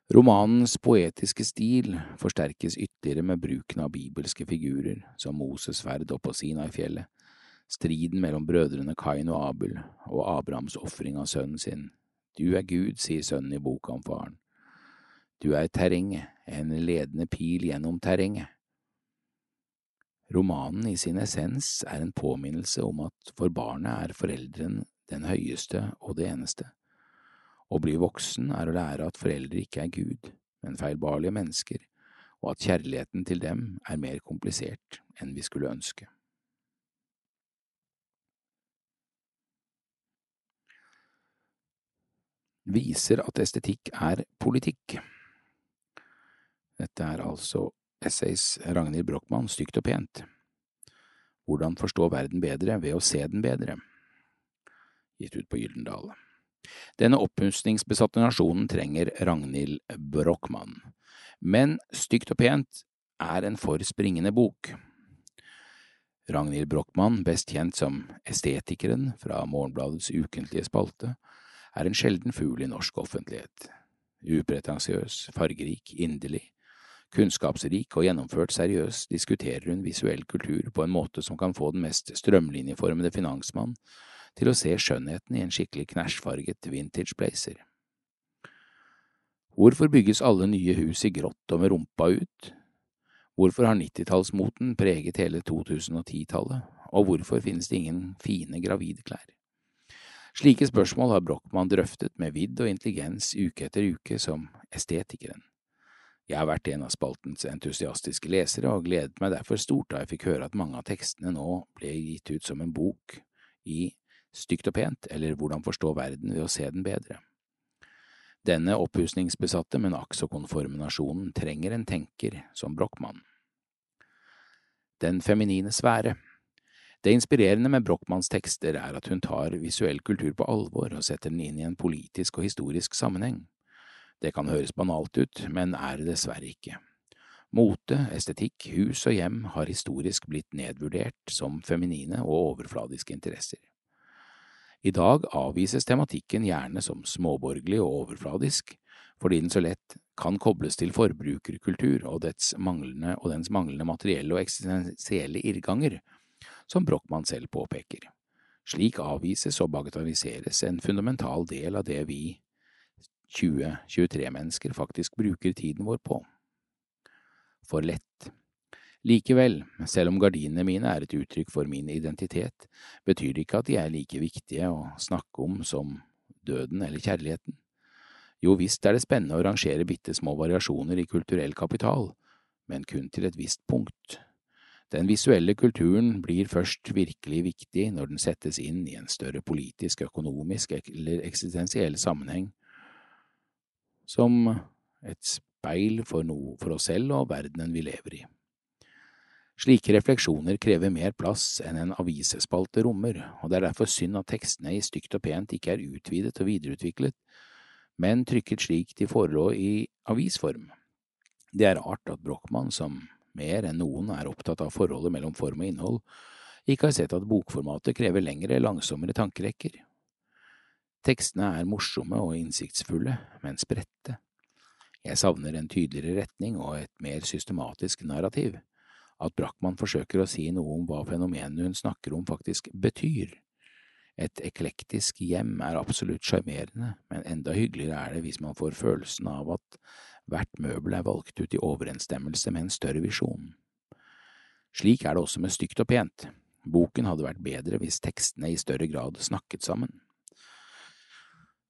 Romanens poetiske stil forsterkes ytterligere med bruken av bibelske figurer, som Moses' ferd oppå Sinai-fjellet, striden mellom brødrene Kain og Abel og Abrahams ofring av sønnen sin. Du er Gud, sier sønnen i boka om faren. Du er terrenget, en ledende pil gjennom terrenget. Romanen i sin essens er en påminnelse om at for barnet er foreldren den høyeste og det eneste. Å bli voksen er å lære at foreldre ikke er Gud, men feilbarlige mennesker, og at kjærligheten til dem er mer komplisert enn vi skulle ønske. Viser at estetikk er politikk. Dette er altså Essays Ragnhild Brochmann, Stygt og pent. Hvordan forstå verden bedre ved å se den bedre. Gitt ut på Gyldendal. Denne oppussingsbesatte nasjonen trenger Ragnhild Brochmann, men Stygt og pent er en for springende bok. Ragnhild Brochmann, best kjent som Estetikeren fra Morgenbladets ukentlige spalte, er en sjelden fugl i norsk offentlighet. Upretensiøs, fargerik, inderlig, Kunnskapsrik og gjennomført seriøst diskuterer hun visuell kultur på en måte som kan få den mest strømlinjeformede finansmann til å se skjønnheten i en skikkelig knæsjfarget vintage blazer. Hvorfor bygges alle nye hus i grått og med rumpa ut? Hvorfor har nittitallsmoten preget hele 2010-tallet, og hvorfor finnes det ingen fine gravidklær? Slike spørsmål har Brochmann drøftet med vidd og intelligens uke etter uke som estetikeren. Jeg har vært en av spaltens entusiastiske lesere, og gledet meg derfor stort da jeg fikk høre at mange av tekstene nå ble gitt ut som en bok i Stygt og pent, eller Hvordan forstå verden ved å se den bedre. Denne oppussingsbesatte, men akk så konforme nasjonen trenger en tenker som Brochmann. Den feminine sfære Det inspirerende med Brochmanns tekster er at hun tar visuell kultur på alvor og setter den inn i en politisk og historisk sammenheng. Det kan høres banalt ut, men er det dessverre ikke. Mote, estetikk, hus og hjem har historisk blitt nedvurdert som feminine og overfladiske interesser. I dag avvises tematikken gjerne som småborgerlig og overfladisk, fordi den så lett kan kobles til forbrukerkultur og manglende, og dens manglende materielle og eksistensielle irrganger, som Brochmann selv påpeker. Slik avvises og bagatelliseres en fundamental del av det vi 20–23 mennesker faktisk bruker tiden vår på. For lett. Likevel, selv om gardinene mine er et uttrykk for min identitet, betyr det ikke at de er like viktige å snakke om som døden eller kjærligheten. Jo visst er det spennende å rangere bitte små variasjoner i kulturell kapital, men kun til et visst punkt. Den visuelle kulturen blir først virkelig viktig når den settes inn i en større politisk, økonomisk eller eksistensiell sammenheng, som et speil for noe for oss selv og verdenen vi lever i. Slike refleksjoner krever mer plass enn en avisespalte rommer, og det er derfor synd at tekstene i Stygt og pent ikke er utvidet og videreutviklet, men trykket slik de forelå i avisform. Det er rart at Brochmann, som mer enn noen er opptatt av forholdet mellom form og innhold, ikke har sett at bokformatet krever lengre, langsommere tankerekker. Tekstene er morsomme og innsiktsfulle, men spredte. Jeg savner en tydeligere retning og et mer systematisk narrativ at Brachmann forsøker å si noe om hva fenomenet hun snakker om faktisk betyr. Et eklektisk hjem er absolutt sjarmerende, men enda hyggeligere er det hvis man får følelsen av at hvert møbel er valgt ut i overensstemmelse med en større visjon. Slik er det også med Stygt og pent. Boken hadde vært bedre hvis tekstene i større grad snakket sammen.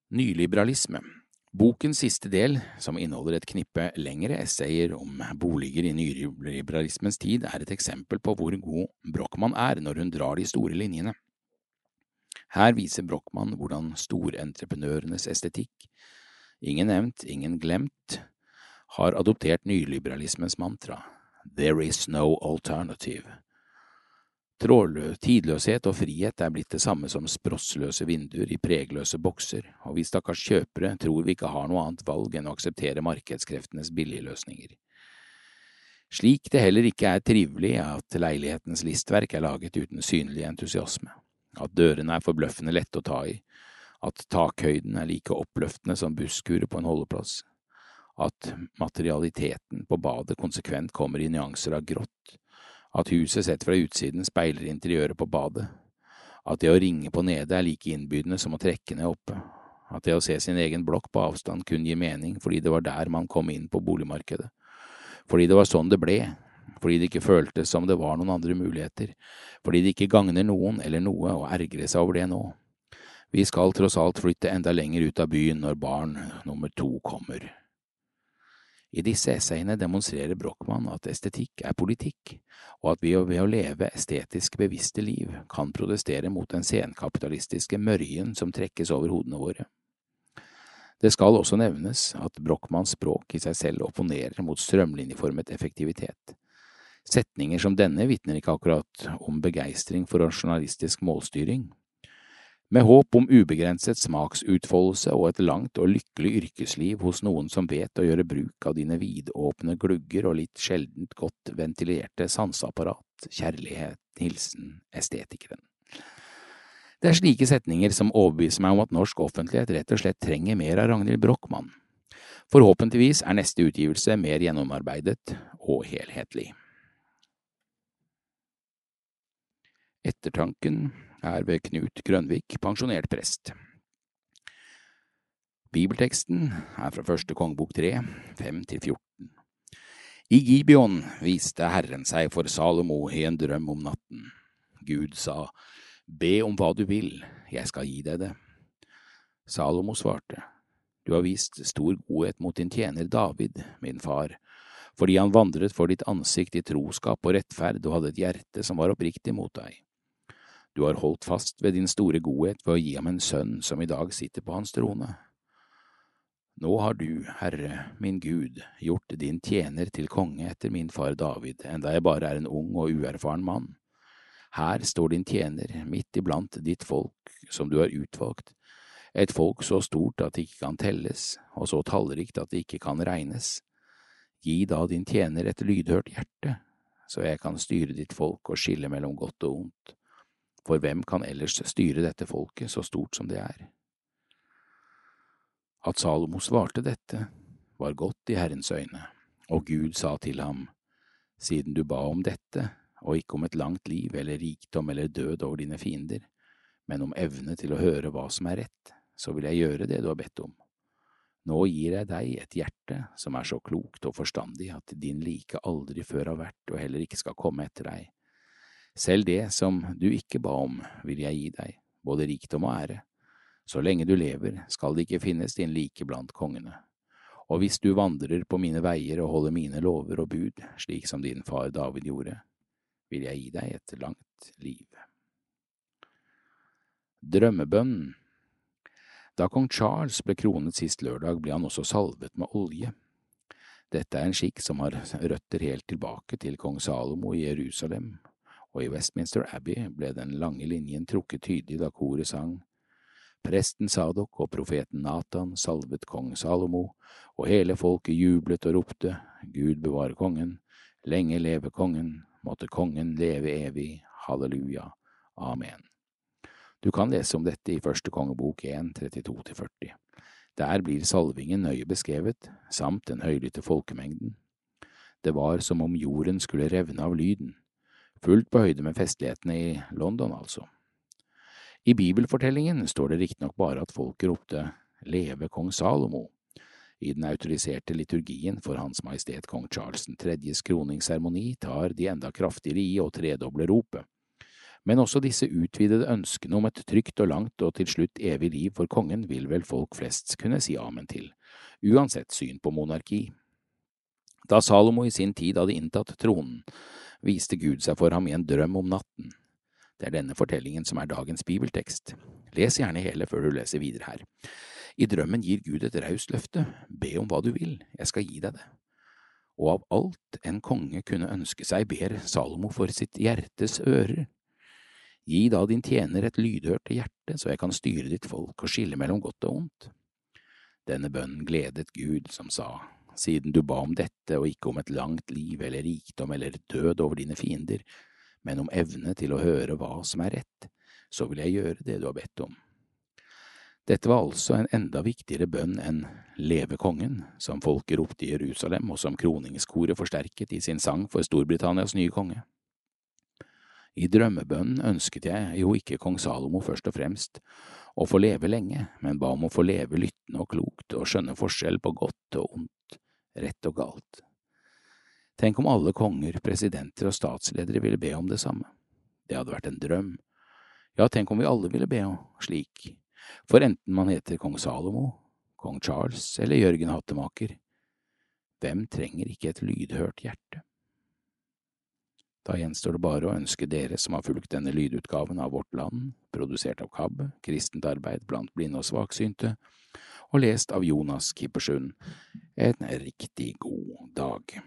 Nyliberalisme Bokens siste del, som inneholder et knippe lengre essayer om boliger i nyliberalismens tid, er et eksempel på hvor god Brochmann er når hun drar de store linjene. Her viser Brochmann hvordan storentreprenørenes estetikk, ingen nevnt, ingen glemt, har adoptert nyliberalismens mantra There is no alternative Tidløshet og frihet er blitt det samme som sprossløse vinduer i pregløse bokser, og vi stakkars kjøpere tror vi ikke har noe annet valg enn å akseptere markedskreftenes billigløsninger. Slik det heller ikke er trivelig at leilighetens listverk er laget uten synlig entusiasme, at dørene er forbløffende lette å ta i, at takhøyden er like oppløftende som busskuret på en holdeplass, at materialiteten på badet konsekvent kommer i nyanser av grått, at huset sett fra utsiden speiler interiøret på badet, at det å ringe på nede er like innbydende som å trekke ned oppe, at det å se sin egen blokk på avstand kun gir mening fordi det var der man kom inn på boligmarkedet, fordi det var sånn det ble, fordi det ikke føltes som det var noen andre muligheter, fordi det ikke gagner noen eller noe å ergre seg over det nå. Vi skal tross alt flytte enda lenger ut av byen når barn nummer to kommer. I disse essayene demonstrerer Brochmann at estetikk er politikk, og at vi ved å leve estetisk bevisste liv kan protestere mot den senkapitalistiske mørjen som trekkes over hodene våre. Det skal også nevnes at Brochmanns språk i seg selv opponerer mot strømlinjeformet effektivitet. Setninger som denne vitner ikke akkurat om begeistring for journalistisk målstyring, med håp om ubegrenset smaksutfoldelse og et langt og lykkelig yrkesliv hos noen som vet å gjøre bruk av dine vidåpne glugger og litt sjeldent godt ventilerte sanseapparat, kjærlighet, hilsen estetikeren. Det er slike setninger som overbeviser meg om at norsk offentlighet rett og slett trenger mer av Ragnhild Brochmann. Forhåpentligvis er neste utgivelse mer gjennomarbeidet og helhetlig. Ettertanken er ved Knut Grønvik, pensjonert prest. Bibelteksten er fra første kongebok tre, fem til 14. I Gibeon viste Herren seg for Salomo i en drøm om natten. Gud sa, Be om hva du vil, jeg skal gi deg det. Salomo svarte, Du har vist stor godhet mot din tjener David, min far, fordi han vandret for ditt ansikt i troskap og rettferd og hadde et hjerte som var oppriktig mot deg. Du har holdt fast ved din store godhet ved å gi ham en sønn som i dag sitter på hans trone. Nå har du, Herre, min Gud, gjort din tjener til konge etter min far David, enda jeg bare er en ung og uerfaren mann. Her står din tjener, midt iblant ditt folk, som du har utvalgt, et folk så stort at det ikke kan telles, og så tallrikt at det ikke kan regnes. Gi da din tjener et lydhørt hjerte, så jeg kan styre ditt folk og skille mellom godt og ondt for hvem kan ellers styre dette folket så stort som det er? At Salomo svarte dette, var godt i Herrens øyne, og Gud sa til ham, siden du ba om dette, og ikke om et langt liv eller rikdom eller død over dine fiender, men om evne til å høre hva som er rett, så vil jeg gjøre det du har bedt om. Nå gir jeg deg et hjerte som er så klokt og forstandig at din like aldri før har vært og heller ikke skal komme etter deg, selv det som du ikke ba om, vil jeg gi deg, både rikdom og ære. Så lenge du lever, skal det ikke finnes din like blant kongene. Og hvis du vandrer på mine veier og holder mine lover og bud, slik som din far David gjorde, vil jeg gi deg et langt liv. Drømmebønnen Da kong Charles ble kronet sist lørdag, ble han også salvet med olje. Dette er en skikk som har røtter helt tilbake til kong Salomo i Jerusalem, og i Westminster Abbey ble den lange linjen trukket tydelig da koret sang Presten Sadok og profeten Natan salvet kong Salomo, og hele folket jublet og ropte, Gud bevare kongen, lenge leve kongen, måtte kongen leve evig, halleluja, amen. Du kan lese om dette i første kongebok 1, 32–40. Der blir salvingen nøye beskrevet, samt den høylytte folkemengden. Det var som om jorden skulle revne av lyden, fullt på høyde med festlighetene i London, altså. I bibelfortellingen står det riktignok bare at folk ropte Leve kong Salomo. I den autoriserte liturgien for Hans Majestet Kong Charles IIIs kroningsseremoni tar de enda kraftigere i og tredobler ropet. Men også disse utvidede ønskene om et trygt og langt og til slutt evig liv for kongen vil vel folk flest kunne si amen til, uansett syn på monarki. Da Salomo i sin tid hadde inntatt tronen, viste Gud seg for ham i en drøm om natten. Det er denne fortellingen som er dagens bibeltekst. Les gjerne hele før du leser videre her. I drømmen gir Gud et raust løfte, be om hva du vil, jeg skal gi deg det. Og av alt en konge kunne ønske seg, ber Salomo for sitt hjertes ører. Gi da din tjener et lydhørt hjerte, så jeg kan styre ditt folk og skille mellom godt og ondt. Denne bønnen gledet Gud, som sa, siden du ba om dette og ikke om et langt liv eller rikdom eller død over dine fiender, men om evne til å høre hva som er rett, så vil jeg gjøre det du har bedt om. Dette var altså en enda viktigere bønn enn Leve kongen, som folket ropte i Jerusalem, og som kroningskoret forsterket i sin sang for Storbritannias nye konge. I drømmebønnen ønsket jeg jo ikke kong Salomo først og fremst å få leve lenge, men ba om å få leve lyttende og klokt og skjønne forskjell på godt og ondt, rett og galt. Tenk om alle konger, presidenter og statsledere ville be om det samme. Det hadde vært en drøm. Ja, tenk om vi alle ville be om slik, for enten man heter kong Salomo, kong Charles eller Jørgen Hattemaker, hvem trenger ikke et lydhørt hjerte? Da gjenstår det bare å ønske dere som har fulgt denne lydutgaven av Vårt Land, produsert av KAB, Kristent arbeid blant blinde og svaksynte, og lest av Jonas Kippersund, en riktig god dag.